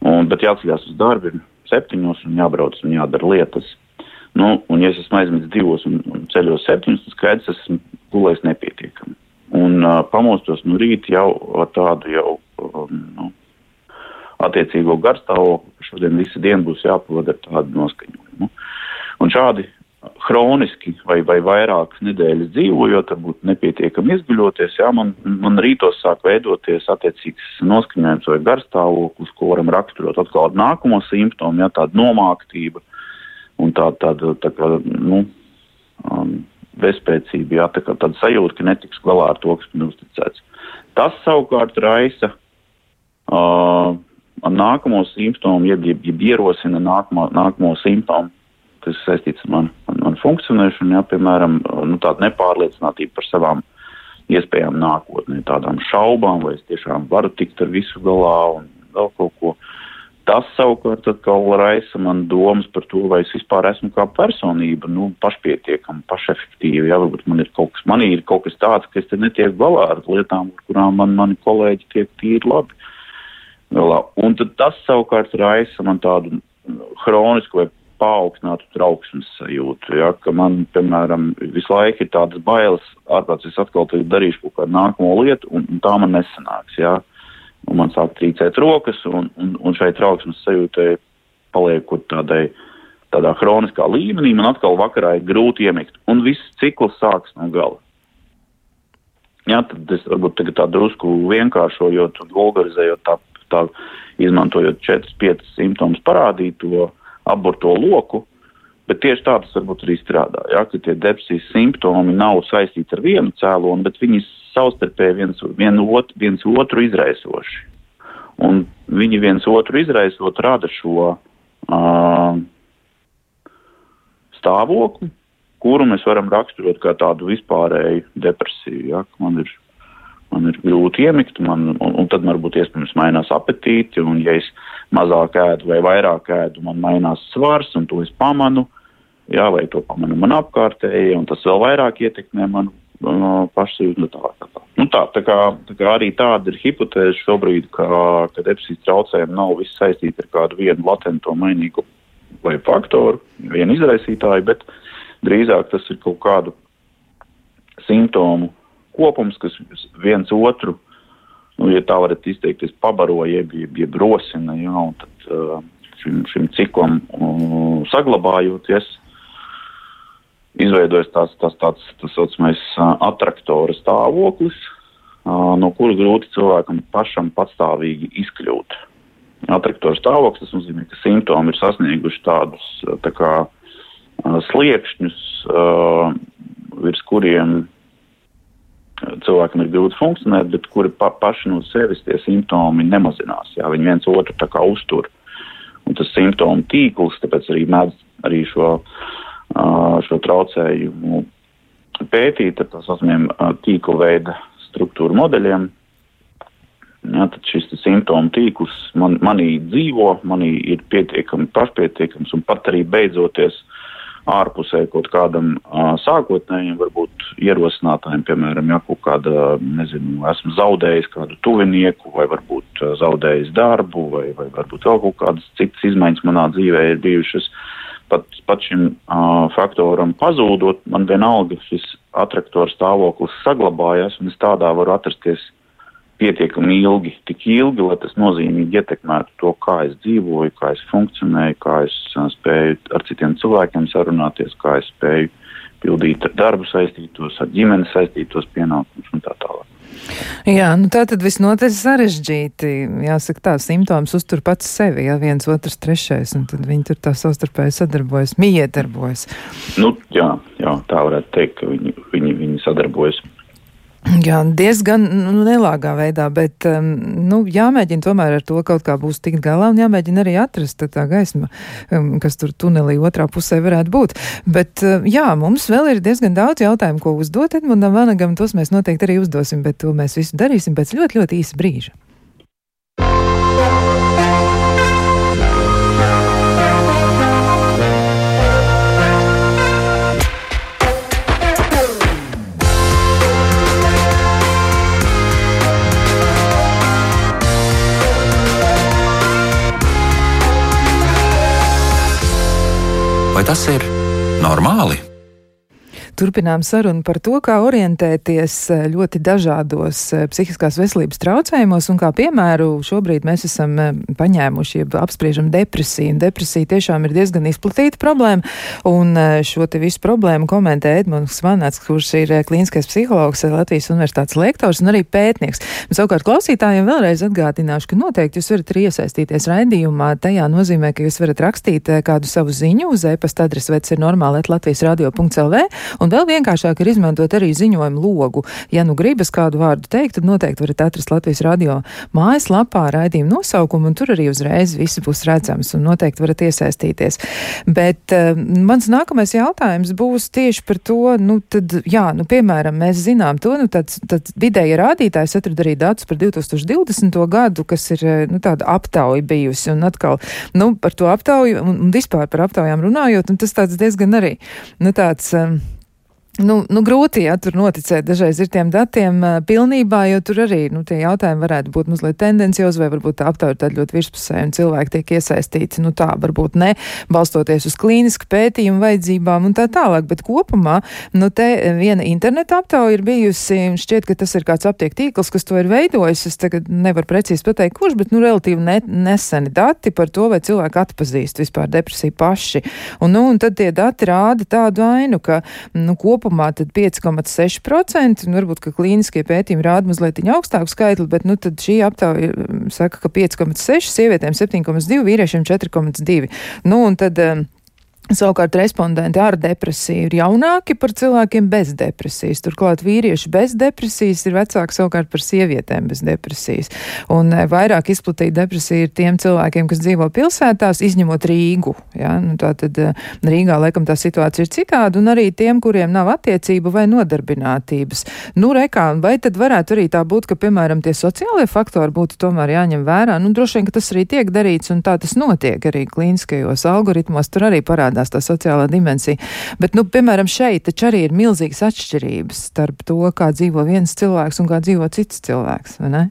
Un, bet jāceļās uz darbu, ir septiņos un jābrauc un jādara lietas. Nu, un, ja es esmu aizmidzis divos un, un ceļos septiņus, tad skaidrs, es esmu gulējis nepietiekami. Un uh, pamostos no rīta jau ar tādu jau um, nu, attiecīgo garstāvokli, ka šodien visu dienu būs jāpavada ar tādu noskaņojumu. Un šādi hroniski vai, vai vairākas nedēļas dzīvojot, varbūt nepietiekami izguļoties, jā, man, man rītos sāk veidoties attiecīgs noskaņojums vai garstāvoklis, ko varam raksturot atkal ar nākamo simptomu, jā, tāda nomāktība un tā, tāda, tā kā, nu, um, bezspēcība, jā, tā kā tāda sajūta, ka netiks galā ar to, kas man uzticēts. Tas savukārt raisa uh, nākamo simptomu, jeb, jeb, jeb ierosina nākamo, nākamo simptomu kas saistīts ar manu, man, manu funkcionēšanu, jā, piemēram, nu, tāda nepārliecinātība par savām iespējām nākotnē, tādām šaubām, vai es tiešām varu tikt ar visu galā un vēl kaut ko. Tas savukārt atkal raisa man domas par to, vai es vispār esmu kā personība, nu, pašpietiekama, pašefektīva. Jā, varbūt man ir kaut kas, manī ir kaut kas tāds, ka es te netieku galā ar lietām, ar kurām man mani kolēģi tiek tīri labi. Galā. Un tad tas savukārt raisa man tādu hronisku vai paaugstinātu trauksmes sajūtu. Ja, ka man, piemēram, visu laiku ir tādas bailes, ārprāts es atkal darīšu kaut kādu nākamo lietu, un, un tā man nesanāks. Ja. Un man sāk trīcēt rokas, un, un, un šai trauksmes sajūtai paliekot tādai, tādā hroniskā līmenī, man atkal vakarā ir grūti iemigt, un viss cikls sāks no gala. Jā, tad es varbūt tagad tā drusku vienkāršojot un vulgarizējot tā, tā izmantojot 4-5 simptomus parādīt to aborto loku, bet tieši tā tas varbūt arī strādā. Ja, ka tie depresijas simptomi nav saistīti ar vienu cēloni, bet viņi savstarpēji viens, vien ot, viens otru izraisoši. Un viņi viens otru izraisot rada šo uh, stāvokli, kuru mēs varam raksturot kā tādu vispārēju depresiju. Ja, man ir man ir grūti iemigt, man, un, un tad varbūt iespējams mainās apetīti, un ja es mazāk ēdu vai vairāk ēdu, man mainās svars, un to es pamanu, jā, vai to pamanu man apkārtēji, un tas vēl vairāk ietekmē manu uh, pašsajūtu. Tā, tā. Nu, tā, tā, kā, tā kā arī tāda ir hipotēze šobrīd, ka, ka depresijas traucējumi nav viss saistīti ar kādu vienu latento mainīgu vai faktoru, vienu izraisītāju, bet drīzāk tas ir kaut kādu simptomu kopums, kas viens otru, nu, ja tā varat izteikties, pabaro, jeb, jeb, jeb rosina, jā, un tad uh, šim, šim ciklam uh, saglabājoties, izveidojas tās, tās tāds, tas saucamais uh, atraktora stāvoklis, uh, no kura grūti cilvēkam pašam patstāvīgi izkļūt. Atraktora stāvoklis, tas nozīmē, ka simptomi ir sasnieguši tādus tā kā sliekšņus, uh, virs kuriem cilvēkam ir grūti funkcionēt, bet kuri pa, paši no sevis tie simptomi nemazinās. Jā, viņi viens otru tā kā uztur. Un tas simptomu tīkls, tāpēc arī mēdz arī šo, šo traucējumu pētīt ar tā saucamiem tīkla veida struktūru modeļiem. Jā, tad šis simptomu tīkls man, manī dzīvo, manī ir pietiekami pašpietiekams un pat arī beidzoties uh, ārpusē kaut kādam uh, sākotnējam, varbūt ierosinātājiem, piemēram, ja kaut kāda, nezinu, esmu zaudējis kādu tuvinieku, vai varbūt uh, zaudējis darbu, vai, vai varbūt vēl kaut kādas citas izmaiņas manā dzīvē ir bijušas. Pat, pat šim uh, faktoram pazūdot, man vienalga šis atraktora stāvoklis saglabājas, un es tādā varu atrasties pietiekami ilgi, tik ilgi, lai tas nozīmīgi ietekmētu to, kā es dzīvoju, kā es funkcionēju, kā es spēju ar citiem cilvēkiem sarunāties, kā es spēju pildīt ar darbu saistītos, ar ģimeni saistītos pienākumus un tā tālāk. Jā, nu tā tad visnotaļ sarežģīti. Jāsaka, tā simptoms uztur pats sevi, ja viens otrs trešais, un tad viņi tur tā savstarpēji sadarbojas, miedarbojas. Nu, jā, jā, tā varētu teikt, ka viņi, viņi, viņi sadarbojas. Jā, diezgan nu, nelāgā veidā, bet um, nu, jāmēģina tomēr ar to kaut kā būs tikt galā un jāmēģina arī atrast tā gaisma, um, kas tur tunelī otrā pusē varētu būt. Bet uh, jā, mums vēl ir diezgan daudz jautājumu, ko uzdot Edmundam Vanagam, tos mēs noteikti arī uzdosim, bet to mēs visu darīsim pēc ļoti, ļoti īsa brīža. Vai tas ir normāli? Turpinām sarunu par to, kā orientēties eh, ļoti dažādos eh, psihiskās veselības traucējumos, un kā piemēru šobrīd mēs esam eh, paņēmuši, ja apspriežam depresiju. Depresija tiešām ir diezgan izplatīta problēma, un šo te visu problēmu komentē Edmunds Vanāts, kurš ir klīniskais psihologs, Latvijas universitātes lektors un arī pētnieks. Un, savukārt klausītājiem vēlreiz atgādināšu, ka noteikti jūs varat arī iesaistīties raidījumā. Tajā nozīmē, ka jūs varat rakstīt kādu savu ziņu uz e-pasta adresi, vai tas ir normāli, Latvijas radio.lv. Un vēl vienkāršāk ir izmantot arī ziņojumu logu. Ja nu gribas kādu vārdu teikt, tad noteikti varat atrast Latvijas radio mājaslapā raidījumu nosaukumu, un tur arī uzreiz viss būs redzams, un noteikti varat iesaistīties. Bet uh, mans nākamais jautājums būs tieši par to, nu, tad, jā, nu, piemēram, mēs zinām to, nu, tāds, tāds vidēji rādītājs atrada arī datus par 2020. gadu, kas ir, eh, nu, tāda aptauja bijusi, un atkal, nu, par to aptauju, un, un vispār par aptaujām runājot, un tas tāds diezgan arī, nu, tāds. Um, Nu, nu, grūti, ja tur noticēt dažreiz ir tiem datiem uh, pilnībā, jo tur arī nu, tie jautājumi varētu būt mazliet tendenciozi, vai varbūt tā aptauja ir tāda ļoti virspusēja un cilvēki tiek iesaistīti, nu tā varbūt ne, balstoties uz klīnisku pētījumu vajadzībām un tā tālāk, bet kopumā, nu te viena interneta aptauja ir bijusi, šķiet, ka tas ir kāds aptiek tīkls, kas to ir veidojis, es tagad nevaru precīzi pateikt, kurš, bet nu relatīvi ne, neseni dati par to, vai cilvēki atpazīst vispār depresiju paši. Un, nu, un tad tie dati rāda tādu ainu, ka, nu, kopumā kopumā 5,6%, un varbūt, ka klīniskie pētījumi rāda mazliet augstāku skaitli, bet, nu, tad šī aptauja mm, saka, ka 5,6, sievietēm 7,2, vīriešiem 4,2. Nu, un tad, um, Savukārt respondenti ar depresiju ir jaunāki par cilvēkiem bez depresijas. Turklāt vīrieši bez depresijas ir vecāki savukārt par sievietēm bez depresijas. Un eh, vairāk izplatīta depresija ir tiem cilvēkiem, kas dzīvo pilsētās, izņemot Rīgu. Ja? Nu, tā tad eh, Rīgā laikam tā situācija ir citāda, un arī tiem, kuriem nav attiecību vai nodarbinātības. Nu, rekā, vai tad varētu arī tā būt, ka, piemēram, tie sociālie faktori būtu tomēr jāņem vērā? Nu, droši vien, ka tas arī tiek darīts, un tā tas notiek arī klīniskajos algoritmos. Tur arī parādās parādās tā sociālā dimensija. Bet, nu, piemēram, šeit taču arī ir milzīgas atšķirības starp to, kā dzīvo viens cilvēks un kā dzīvo cits cilvēks, vai ne?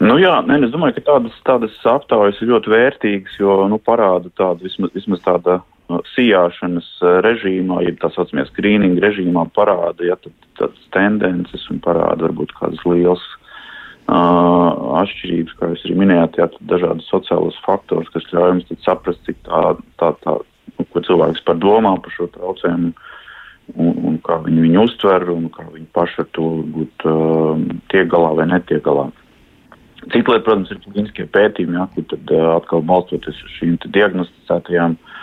Nu jā, ne, es domāju, ka tādas, tādas aptaujas ir ļoti vērtīgas, jo nu, parāda tādu vismaz, vismaz tāda uh, sijāšanas uh, režīmā, ja tā saucamie skrīninga režīmā parāda, ja tādas tendences un parāda varbūt kādas liels atšķirības, kā jūs arī minējāt, jā, dažādas sociālas faktors, kas ļauj jums saprast, cik tā, tā, tā nu, ko cilvēks par domā par šo traucējumu un, un kā viņi viņu uztver un kā viņi paši ar to būt uh, tiek galā vai netiek galā. Cita lieta, protams, ir klīniskie pētījumi, jā, kur tad uh, atkal balstoties uz šīm diagnosticētajām uh,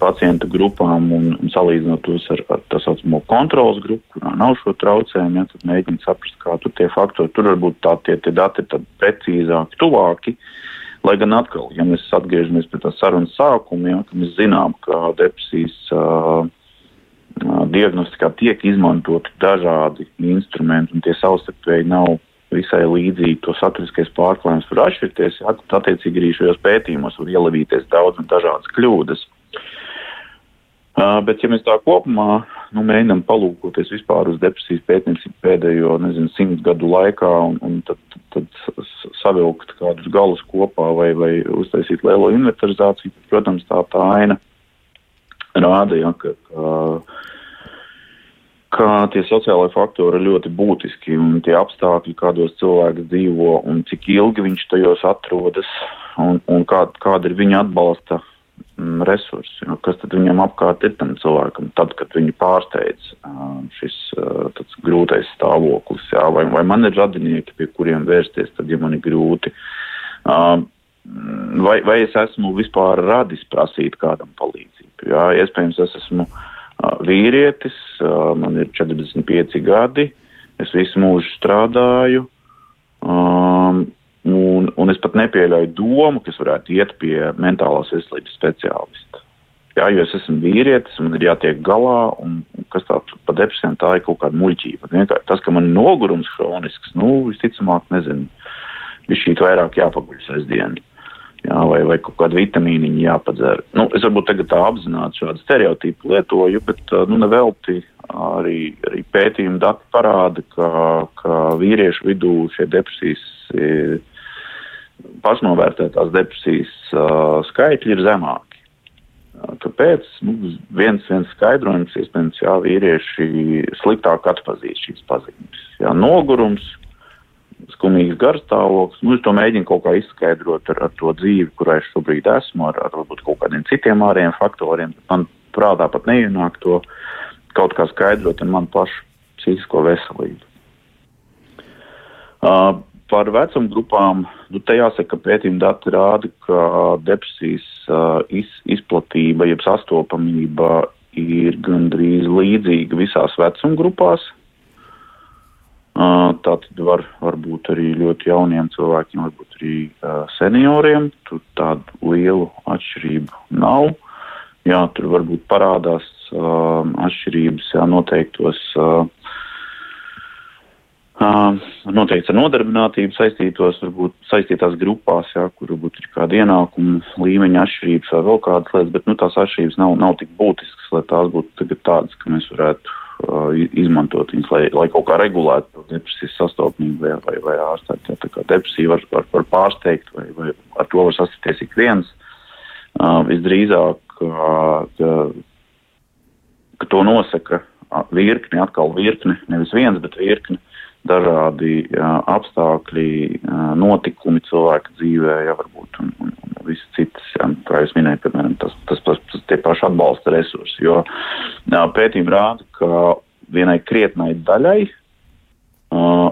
pacientu grupām un, un salīdzinot tos ar, ar tā saucamo kontrolas grupu, kurā nav šo traucējumu, ja, tad mēģināt saprast, kā tur tie faktori, tur varbūt tā tie, tie dati ir precīzāki, tuvāki. Lai gan atkal, ja mēs atgriežamies pie tā sarunas sākuma, ja, ka mēs zinām, ka depresijas uh, diagnostikā tiek izmantoti dažādi instrumenti un tie savstarpēji nav visai līdzīgi, to saturiskais pārklājums var atšķirties, ja, tad attiecīgi arī šajos pētījumos var ielevīties daudz un dažādas kļūdas. Bet, ja mēs tā kopumā nu, mēģinām palūkoties vispār uz depresijas pētniecību pēdējo, nezinu, simts gadu laikā un, un tad, tad, savilkt kādus galus kopā vai, vai uztaisīt lielo inventarizāciju, tad, protams, tā, tā aina rāda, ja, ka, ka, ka tie sociālai faktori ir ļoti būtiski un tie apstākļi, kādos cilvēks dzīvo un cik ilgi viņš tajos atrodas un, un kā, kāda ir viņa atbalsta resursi, jo kas tad viņam apkārt ir tam cilvēkam, tad, kad viņu pārsteidz šis grūtais stāvoklis, jā, vai, vai man ir radinieki, pie kuriem vērsties, tad, ja man ir grūti, vai, vai es esmu vispār radis prasīt kādam palīdzību, jā, iespējams, es esmu vīrietis, man ir 45 gadi, es visu mūžu strādāju, Un, un es pat nepieļauju domu, kas varētu iet pie mentālās veselības speciālista. Jā, jo es esmu vīrietis, man ir jātiek galā, un, un kas tā pa depresijām tā ir kaut kāda muļķība. Vienkārši tas, ka man ir nogurums hronisks, nu, visticamāk, nezinu, viņš šī vairāk jāpaguļ sestdienu. Jā, vai, vai kaut kādu vitamīnu jāpadzer. Nu, es varbūt tagad tā apzināti šādu stereotipu lietoju, bet nu, nevelti arī, arī pētījuma dati parāda, ka, ka vīriešu vidū šie depresijas pašnovērtētās depresijas uh, skaitļi ir zemāki. Kāpēc? Nu, viens, viens skaidrojums, iespējams, jā, vīrieši sliktāk atpazīst šīs pazīmes. Jā, nogurums, skumīgs garstāvoklis. Nu, es to mēģinu kaut kā izskaidrot ar, ar to dzīvi, kurā es šobrīd esmu, ar, ar varbūt kaut kādiem citiem ārējiem faktoriem. Man prātā pat neienāk to kaut kā skaidrot ar manu pašu psihisko veselību. Uh, par vecuma grupām, nu, te jāsaka, ka pētījuma dati rāda, ka depresijas uh, iz, izplatība, jeb sastopamība ir gandrīz līdzīga visās vecuma grupās. Tā tad var, var būt arī ļoti jauniem cilvēkiem, varbūt arī senioriem. Tur tādu lielu atšķirību nav. Jā, tur varbūt parādās atšķirības jā, noteiktos Noteikti ar nodarbinātību saistītos, varbūt saistītās grupās, jā, kur varbūt ir kāda ienākuma līmeņa atšķirības vai vēl kādas lietas, bet nu, tās atšķirības nav, nav tik būtiskas, lai tās būtu tādas, ka mēs varētu izmantot viņas, lai, lai kaut kā regulētu depresijas sastopamību vai, vai, vai ārstēt. Tā kā depresija var, var, var pārsteigt vai, vai ar to var sasties ik viens. Uh, visdrīzāk, uh, ka, ka to nosaka virkni, atkal virkni, nevis viens, bet virkni dažādi jā, apstākļi, jā, notikumi cilvēka dzīvē, jā, varbūt, un, un, un viss citas, jā, kā jūs minējāt, piemēram, tas, tas, tas, tas tie paši atbalsta resursi, jo jā, pētījumi rāda, ka vienai krietnai daļai, uh,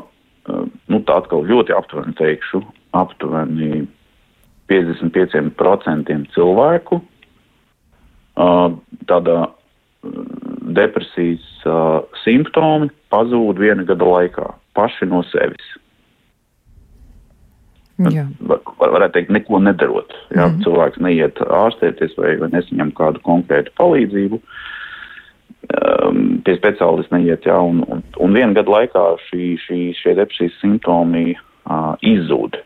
nu tā atkal ļoti aptuveni teikšu, aptuveni 55% cilvēku uh, tādā depresijas uh, simptomi pazūd viena gada laikā paši no sevis. Jā. Var, varētu teikt, neko nedarot. Jā, mm -hmm. Cilvēks neiet ārstēties vai, vai nesaņem kādu konkrētu palīdzību. Um, pie speciālista neiet, jā, un, un, un viena gada laikā šī, šī, šie depresijas simptomi uh, izzūd.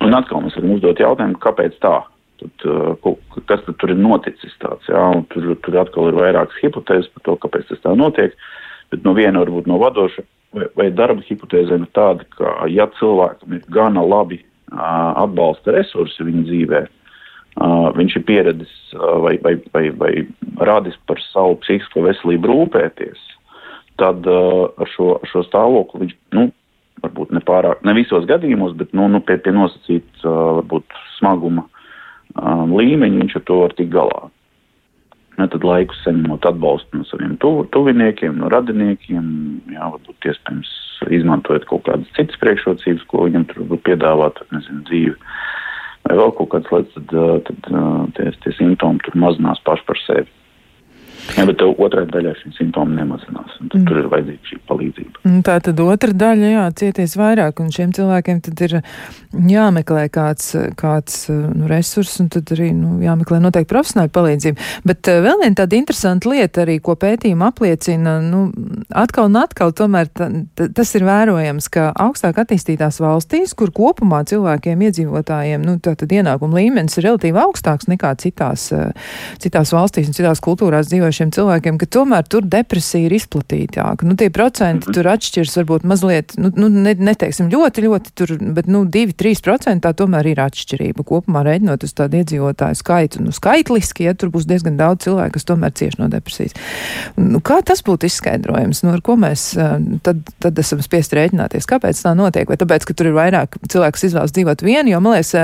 Un atkal mēs varam uzdot jautājumu, kāpēc tā? Tad, uh, kas tad tur ir noticis tāds, jā, tur, tur atkal ir vairākas hipotēzes par to, kāpēc tas tā notiek, bet no viena varbūt no vadoša vai, vai darba hipotēzēm ir tāda, ka ja cilvēkam ir gana labi uh, atbalsta resursi viņa dzīvē, uh, viņš ir pieredzis vai, vai, vai, vai radis par savu psihisko veselību rūpēties, tad ar, šo, šo stāvokli viņš, nu, varbūt ne pārāk, ne visos gadījumos, bet, nu, nu pie, pie nosacīt, uh, varbūt smaguma um, līmeņi, viņš ar to var tikt galā. Ne, tad laikus saņemot atbalstu no saviem tuv, tuviniekiem, no radiniekiem, jā, varbūt iespējams izmantojot kaut kādas citas priekšrocības, ko viņam tur varbūt piedāvāt, nezinu, dzīvi vai vēl kaut kādas lietas, tad, tad tie, tie simptomi tur mazinās paši par sevi. Jā, bet otrā daļā šī simptomi nemazinās, mm. tur ir vajadzīga šī palīdzība. Tā tad otra daļa, jā, cieties vairāk, un šiem cilvēkiem tad ir jāmeklē kāds, kāds nu, resurs, un tad arī nu, jāmeklē noteikti profesionāla palīdzība. Bet uh, vēl viena tāda interesanta lieta arī, ko pētījuma apliecina, nu, atkal un atkal tomēr ta, ta, tas ir vērojams, ka augstāk attīstītās valstīs, kur kopumā cilvēkiem iedzīvotājiem, nu, tātad ienākuma līmenis ir relatīvi augstāks nekā citās, uh, citās valstīs un citās kultūrās dzīvojušiem šiem cilvēkiem, ka tomēr tur depresija ir izplatītāka. Nu, tie procenti mm -hmm. tur atšķiras varbūt mazliet, nu, nu ne, neteiksim ļoti, ļoti tur, bet, nu, 2-3% tā tomēr ir atšķirība. Kopumā reiķinot uz tādu iedzīvotāju skaitu, nu, skaitliski, ja tur būs diezgan daudz cilvēku, kas tomēr cieš no depresijas. Nu, kā tas būtu izskaidrojams? Nu, ar ko mēs tad, tad esam spiest rēķināties? Kāpēc tā notiek? Vai tāpēc, ka tur ir vairāk cilvēku, kas izvēlas dzīvot vienu, jo, man liekas,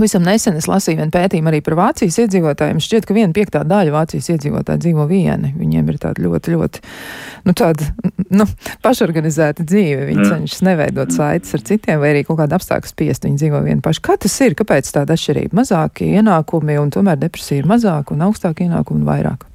Visam nesen es lasīju vienu pētījumu arī par Vācijas iedzīvotājiem. Šķiet, ka viena piektā daļa Vācijas iedzīvotāji dzīvo vieni. Viņiem ir tāda ļoti, ļoti, nu, tāda, nu, pašorganizēta dzīve. Viņi mm. cenšas neveidot saites ar citiem vai arī kaut kādu apstākļu spiest. Viņi dzīvo vieni paši. Kā tas ir? Kāpēc tāda atšķirība? Mazāki ienākumi un tomēr depresija ir mazāka un augstāka ienākuma un vairāk?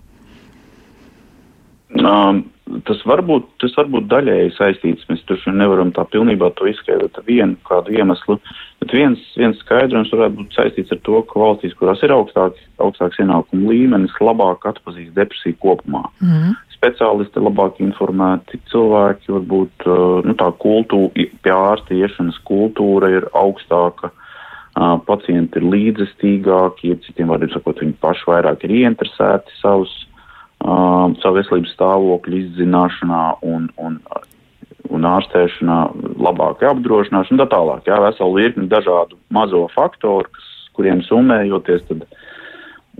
Um, tas var būt, tas var būt daļēji saistīts. Mēs taču nevaram tā pilnībā to izskaidrot vienu kādu iemeslu. Bet viens, viens skaidrojums varētu būt saistīts ar to, ka valstīs, kurās ir augstāks, augstāks ienākuma līmenis, labāk atpazīst depresiju kopumā. Mm. Speciālisti labāk informēti, cilvēki varbūt nu, tā kultūra, pie ārsta iešanas kultūra ir augstāka. Uh, pacienti ir līdzestīgāki, citiem vārdiem sakot, viņi paši vairāk ir ieinteresēti savus uh, savu veselības stāvokļu izzināšanā un, un, un ārstēšanā, labākai apdrošināšanai un tā tālāk. Jā, vesela virkni dažādu mazo faktoru, kas, kuriem summējoties, tad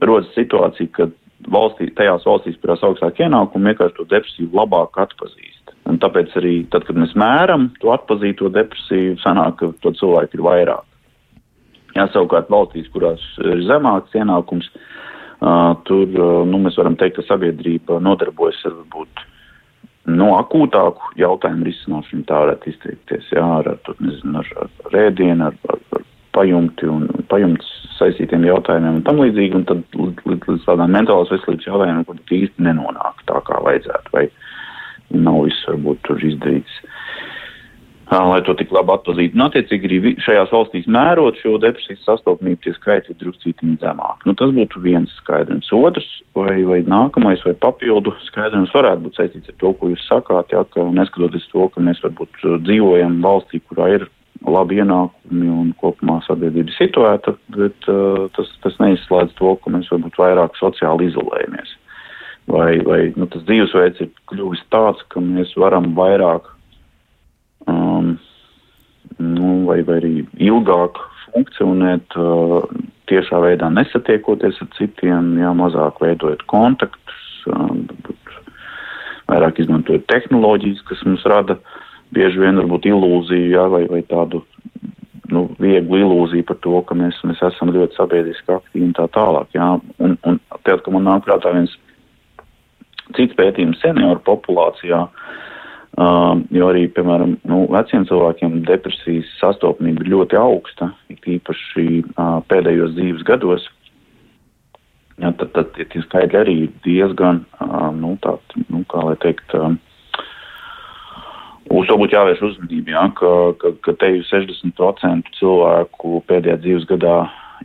rodas situācija, ka valstī, tajās valstīs, kurās augstāk ienākumi, vienkārši to depresiju labāk atpazīst. Un tāpēc arī tad, kad mēs mēram to atpazīto depresiju, sanāk, ka to cilvēku ir vairāk. Jā, savukārt valstīs, kurās ir zemāks ienākums, uh, tur uh, nu, mēs varam teikt, ka sabiedrība nodarbojas ar varbūt no akūtāku jautājumu risināšanu, tā varētu izteikties, jā, ar, ar, nezinu, ar, ar rēdienu, ar, ar, ar pajumti un pajumts saistītiem jautājumiem un tam līdzīgi, un tad līdz, līdz tādām mentālās veselības jautājumiem, kur īsti nenonāk tā, kā vajadzētu, vai nav viss varbūt tur izdarīts. Lai to tik labi atpazītu. Un, attiecīgi, arī šajās valstīs mērot šo depresijas sastopamību, tie skaitļi ir druscītiņi zemāk. Nu, tas būtu viens skaidrums. Otrs, vai, vai nākamais, vai papildu skaidrums varētu būt saistīts ar to, ko jūs sakāt, jā, ka neskatoties to, ka mēs varbūt dzīvojam valstī, kurā ir labi ienākumi un kopumā sabiedrība situēta, bet uh, tas, tas neizslēdz to, ka mēs varbūt vairāk sociāli izolējamies. Vai, vai nu, tas dzīvesveids ir kļuvis tāds, ka mēs varam vairāk um, nu, vai, vai arī ilgāk funkcionēt uh, tiešā veidā nesatiekoties ar citiem, jā, mazāk veidojot kontaktus, um, vairāk izmantojot tehnoloģijas, kas mums rada uh, bieži vien varbūt ilūziju, jā, vai, vai tādu nu, vieglu ilūziju par to, ka mēs, mēs esam ļoti sabiedriski aktīvi un tā tālāk. Jā. Un, un tad, ka man nāk prātā viens cits pētījums senioru populācijā, uh, jo arī, piemēram, nu, veciem cilvēkiem depresijas sastopamība ir ļoti augsta, īpaši uh, pēdējos dzīves gados. Jā, tad, tad tie skaitļi arī ir diezgan, uh, nu, tā, nu, kā lai teikt, uh, Uz to būtu jāvērš uzmanība, ja, ka, ka, ka te jau 60% cilvēku pēdējā dzīves gadā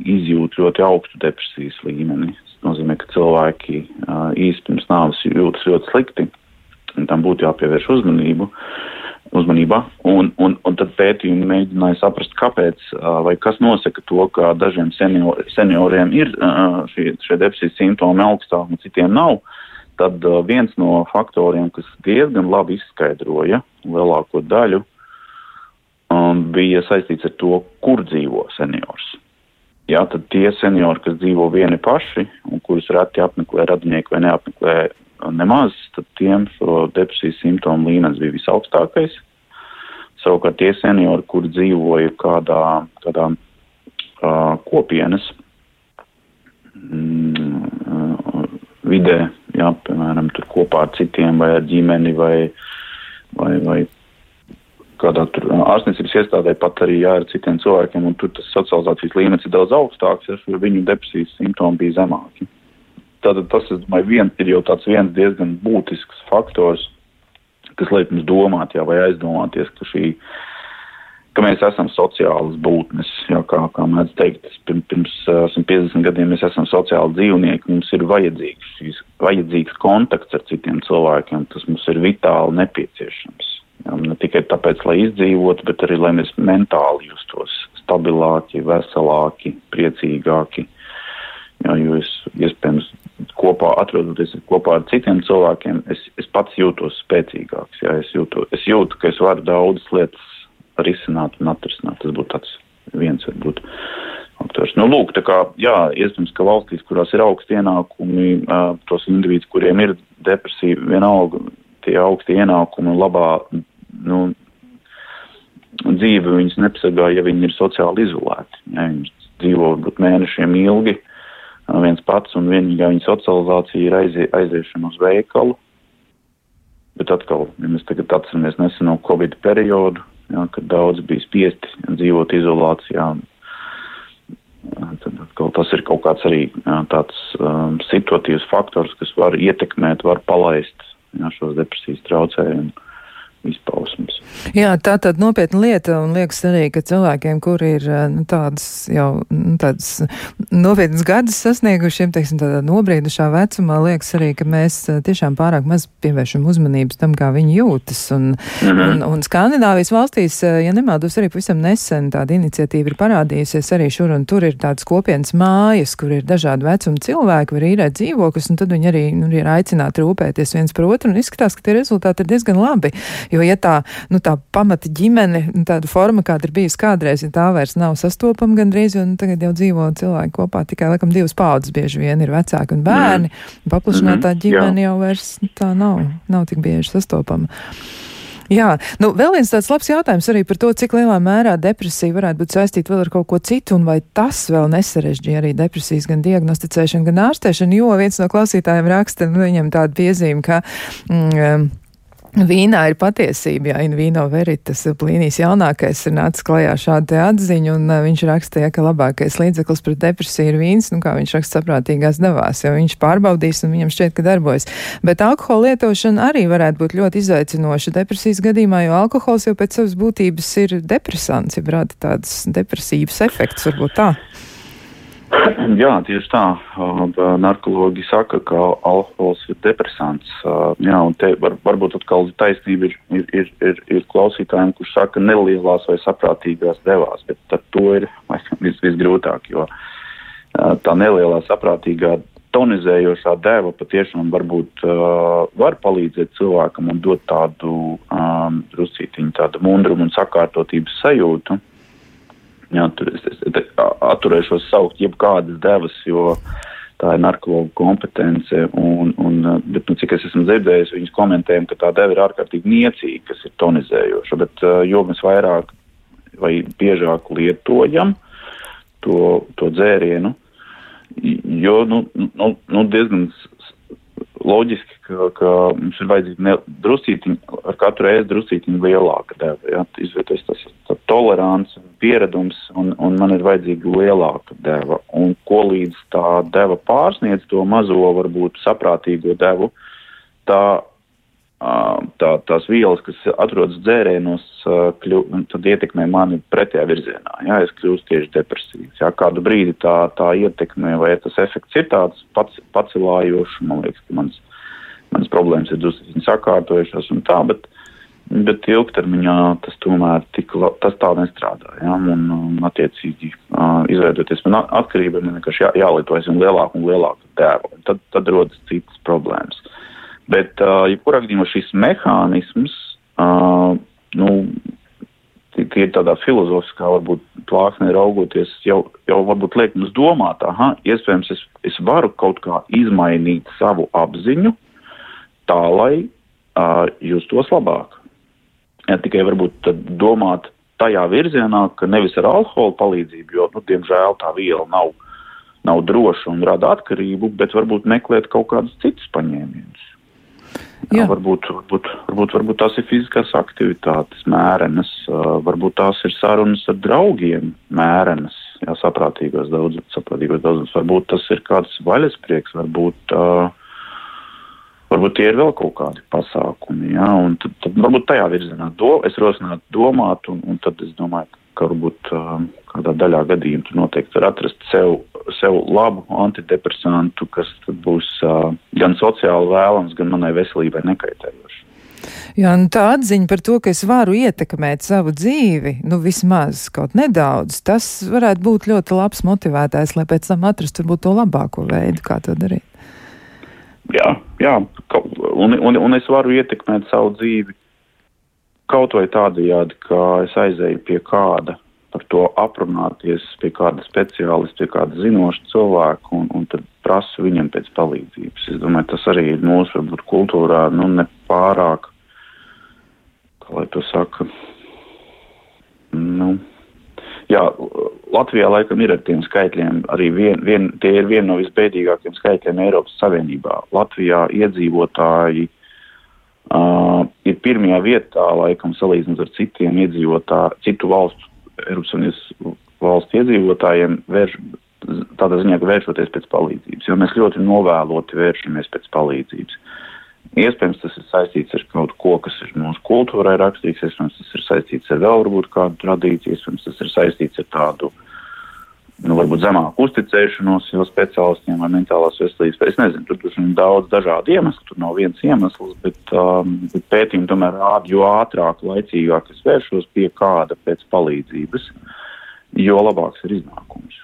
izjūt ļoti augstu depresijas līmeni. Tas nozīmē, ka cilvēki uh, īsti pirms nāves jūtas ļoti slikti, un tam būtu jāpievērš uzmanību. Uzmanībā, un, un, un tad pētījumi mēģināja saprast, kāpēc vai kas nosaka to, ka dažiem senior, senioriem ir šie, šie depresijas simptomi augstāk un citiem nav. Tad viens no faktoriem, kas diezgan labi izskaidroja lielāko daļu, bija saistīts ar to, kur dzīvo seniors. Jā, tad tie seniori, kas dzīvo vieni paši un kurus reti apmeklē radinieki vai neapmeklē nemaz, tad tiem šo depresijas simptomu līmenis bija visaugstākais. Savukārt tie seniori, kur dzīvoja kādā, kādā uh, kopienas mm, vidē, jā, piemēram, tur kopā ar citiem vai ar ģimeni vai, vai, vai kādā tur ārstniecības iestādē pat arī jā, ar citiem cilvēkiem, un tur tas socializācijas līmenis ir daudz augstāks, ja viņu depresijas simptomi bija zemāki. Tātad tas, es domāju, vien, ir jau tāds viens diezgan būtisks faktors, kas liek mums domāt, jā, vai aizdomāties, ka šī ka mēs esam sociālas būtnes. Jā, kā, kā mēdz teikt, pirms, pirms 50 gadiem mēs esam sociāli dzīvnieki, mums ir vajadzīgs, šīs, vajadzīgs kontakts ar citiem cilvēkiem, tas mums ir vitāli nepieciešams. Jā, ne tikai tāpēc, lai izdzīvotu, bet arī, lai mēs mentāli justos stabilāki, veselāki, priecīgāki. Jā, jo es, iespējams, kopā atrodoties kopā ar citiem cilvēkiem, es, es pats jūtos spēcīgāks. Jā, es, jūtu, es jūtu, ka es varu daudzas lietas risināt un atrisināt. Tas būtu tāds viens varbūt faktors. Nu, lūk, tā kā, jā, iespējams, ka valstīs, kurās ir augsti ienākumi, uh, tos individus, kuriem ir depresija, vienalga tie augsti ienākumi un labā, nu, dzīve viņus nepasargā, ja viņi ir sociāli izolēti. Ja viņi dzīvo varbūt mēnešiem ilgi viens pats un vienīgā viņa socializācija ir aizie, aiziešana uz veikalu. Bet atkal, ja mēs tagad atceramies neseno Covid periodu, jā, kad daudz bija spiesti dzīvot izolācijā. Tad tas ir kaut kāds arī jā, tāds um, situatīvs faktors, kas var ietekmēt, var palaist jā, šos depresijas traucējumus izpausmes. Jā, tā tad nopietna lieta, un liekas arī, ka cilvēkiem, kuri ir eh, nu, tādas jau nu, tādas nopietnas gadus sasniegušiem, teiksim, tādā nobriedušā vecumā, liekas arī, ka mēs eh, tiešām pārāk maz pievēršam uzmanības tam, kā viņi jūtas. Un, -hmm. un, un Skandināvijas valstīs, eh, ja nemaldos, arī pavisam nesen tāda iniciatīva ir parādījusies arī šur un tur ir tādas kopienas mājas, kur ir dažādi vecuma cilvēki, var īrēt dzīvokļus, un tad viņi arī nu, ir aicināti rūpēties viens par otru, un izskatās, ka tie rezultāti ir diezgan labi Jo, ja tā, nu, tā pamata ģimene, tāda forma, kāda ir bijusi kādreiz, ja tā vairs nav sastopama gandrīz, jo nu, tagad jau dzīvo cilvēki kopā tikai, laikam, divas paudzes bieži vien ir vecāki un bērni. Mm. Paplašinātā mm -hmm, ģimene jā. jau vairs nu, tā nav, nav tik bieži sastopama. Jā, nu vēl viens tāds labs jautājums arī par to, cik lielā mērā depresija varētu būt saistīta vēl ar kaut ko citu, un vai tas vēl nesarežģīja arī depresijas gan diagnosticēšanu, gan ārstēšanu, jo viens no klausītājiem raksta, nu, viņam tādu piezīmi, ka. Mm, Vīnā ir patiesība, jā, in vīno veritas. Plīnijas jaunākais ir nācis klajā šādu atziņu, un viņš rakstīja, ka labākais līdzeklis pret depresiju ir vīns, nu, kā viņš raksta saprātīgās devās, jo viņš pārbaudīs un viņam šķiet, ka darbojas. Bet alkohola lietošana arī varētu būt ļoti izaicinoša depresijas gadījumā, jo alkohols jau pēc savas būtības ir depresants, ja rāda tāds depresīvs efekts, varbūt tā. [clears throat] Jā, tieši tā. Narkologi saka, ka alkohols ir depresants. Jā, un te var, varbūt atkal taisnība ir, ir, ir, ir, ir klausītājiem, kurš saka nelielās vai saprātīgās devās, bet ar to ir [laughs] vis, visgrūtāk, jo tā nelielā saprātīgā tonizējošā deva patiešām varbūt uh, var palīdzēt cilvēkam un dot tādu um, druscītiņu tādu mundrumu un sakārtotības sajūtu. Jā, tur es, es, atturēšos saukt jebkādas devas, jo tā ir narkologa kompetence. Un, un, bet, nu, cik es esmu dzirdējis, viņas komentējumi, ka tā deva ir ārkārtīgi niecīga, kas ir tonizējoša. Bet jo mēs vairāk vai biežāk lietojam to, to dzērienu, jo nu, nu, nu diezgan loģiski, ka, ka mums ir vajadzīga drusītiņa, ar katru reizi drusītiņa lielāka deva. Ja? Izvietos tas tolerants un pieredums, un, un man ir vajadzīga lielāka deva. Un ko līdz tā deva pārsniedz to mazo, varbūt saprātīgo devu, tā tā, tās vielas, kas atrodas dzērienos, kļu, tad ietekmē mani pretējā virzienā. Jā, es kļūstu tieši depresīvs. Jā, kādu brīdi tā, tā ietekmē, vai tas efekts ir tāds pats, pacilājošs, man liekas, ka mans, mans problēmas ir drusku sakārtojušās un tā, bet, bet ilgtermiņā tas tomēr tik, tas tā nestrādā. Jā, un, un attiecīgi izveidoties man atkarība, man vienkārši jā, jālietojas un lielāku un lielāku tēvu. Tad, tad rodas citas problēmas. Bet, uh, jebkurā gadījumā šis mehānisms, uh, nu, tie ir tādā filozofiskā, varbūt plāksnē raugoties, jau, jau varbūt liek mums domāt, aha, iespējams, es, es varu kaut kā izmainīt savu apziņu tā, lai uh, justos labāk. Ja, tikai varbūt domāt tajā virzienā, ka nevis ar alkohola palīdzību, jo, nu, diemžēl tā viela nav, nav droša un rada atkarību, bet varbūt meklēt kaut kādus citus paņēmienus. Jā. Varbūt, varbūt, varbūt, varbūt tās ir fiziskās aktivitātes, mērenas, varbūt tās ir sarunas ar draugiem, mērenas, jā, saprātīgos daudzums, saprātīgos daudzums. Varbūt tas ir kāds vaļasprieks, varbūt, varbūt tie ir vēl kaut kādi pasākumi, jā, un tad, tad varbūt tajā virzienā do, es rosinātu domāt, un, un tad es domāju, ka varbūt uh, kādā daļā gadījumā tu noteikti var atrast sev sev labu antidepresantu, kas būs gan sociāli vēlams, gan manai veselībai nekaitējošs. Jā, nu tā atziņa par to, ka es varu ietekmēt savu dzīvi, nu vismaz kaut nedaudz, tas varētu būt ļoti labs motivētājs, lai pēc tam atrastu varbūt to labāko veidu, kā to darīt. Jā, jā, un, un, un es varu ietekmēt savu dzīvi kaut vai tādajādi, ka es aizēju pie kāda par to aprunāties pie kāda speciālista, pie kāda zinoša cilvēka un, un tad prasu viņam pēc palīdzības. Es domāju, tas arī ir mūsu varbūt kultūrā, nu, nepārāk, kā lai to saka, nu, jā, Latvijā laikam ir ar tiem skaitļiem, arī vien, vien, tie ir viena no visbēdīgākiem skaitļiem Eiropas Savienībā. Latvijā iedzīvotāji uh, ir pirmajā vietā, laikam, salīdzinot ar citiem iedzīvotāju, citu valstu Eiropas Savienības valsts iedzīvotājiem vērš, tādā ziņā, ka vēršoties pēc palīdzības, jo mēs ļoti novēloti vēršamies pēc palīdzības. Iespējams, tas ir saistīts ar kaut ko, kas ir mūsu kultūrai rakstīts, iespējams, tas ir saistīts ar vēl varbūt kādu tradīciju, iespējams, tas ir saistīts ar tādu, nu, varbūt zemāku uzticēšanos jau speciālistiem vai mentālās veselības. Es nezinu, tur ir daudz dažādu iemeslu, tur nav viens iemesls, bet, um, bet pētījumi tomēr rāda, jo ātrāk, laicīgāk es vēršos pie kāda pēc palīdzības, jo labāks ir iznākums.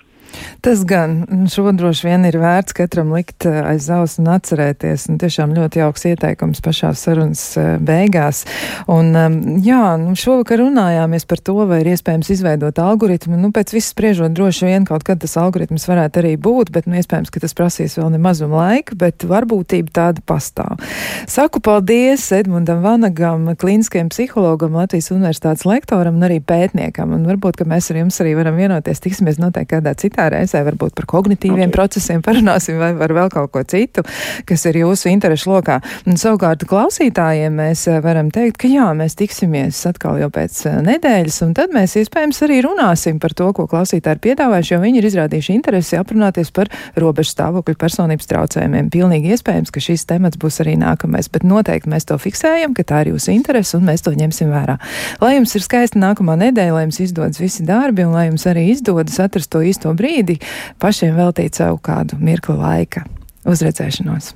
Tas gan šo droši vien ir vērts katram likt eh, aiz auss un atcerēties. Un tiešām ļoti jauks ieteikums pašā sarunas eh, beigās. Un, ehm, jā, nu šovakar runājāmies par to, vai ir iespējams izveidot algoritmu. Nu, pēc viss spriežot, droši vien kaut kad tas algoritms varētu arī būt, bet nu, iespējams, ka tas prasīs vēl nemazum laika, bet varbūtība tāda pastāv. Saku paldies Edmundam Vanagam, klīniskajam psihologam, Latvijas universitātes lektoram un arī pētniekam. Un varbūt, ka mēs ar jums arī varam vienoties, tiksimies noteikti kādā citā reizē, varbūt par kognitīviem okay. procesiem parunāsim vai par vēl kaut ko citu, kas ir jūsu interešu lokā. Un savukārt klausītājiem mēs eh, varam teikt, ka jā, mēs tiksimies atkal jau pēc eh, nedēļas, un tad mēs iespējams arī runāsim par to, ko klausītāji ir piedāvājuši, jo viņi ir izrādījuši interesi aprunāties par robežu stāvokļu personības traucējumiem. Pilnīgi iespējams, ka šis temats būs arī nākamais, bet noteikti mēs to fiksējam, ka tā ir jūsu interese, un mēs to ņemsim vērā. Lai jums ir skaista nākamā nedēļa, lai jums izdodas visi darbi, un lai jums arī izdodas atrast to īsto brīdi, pašiem veltīt sev kādu mirkli laika. Uz redzēšanos!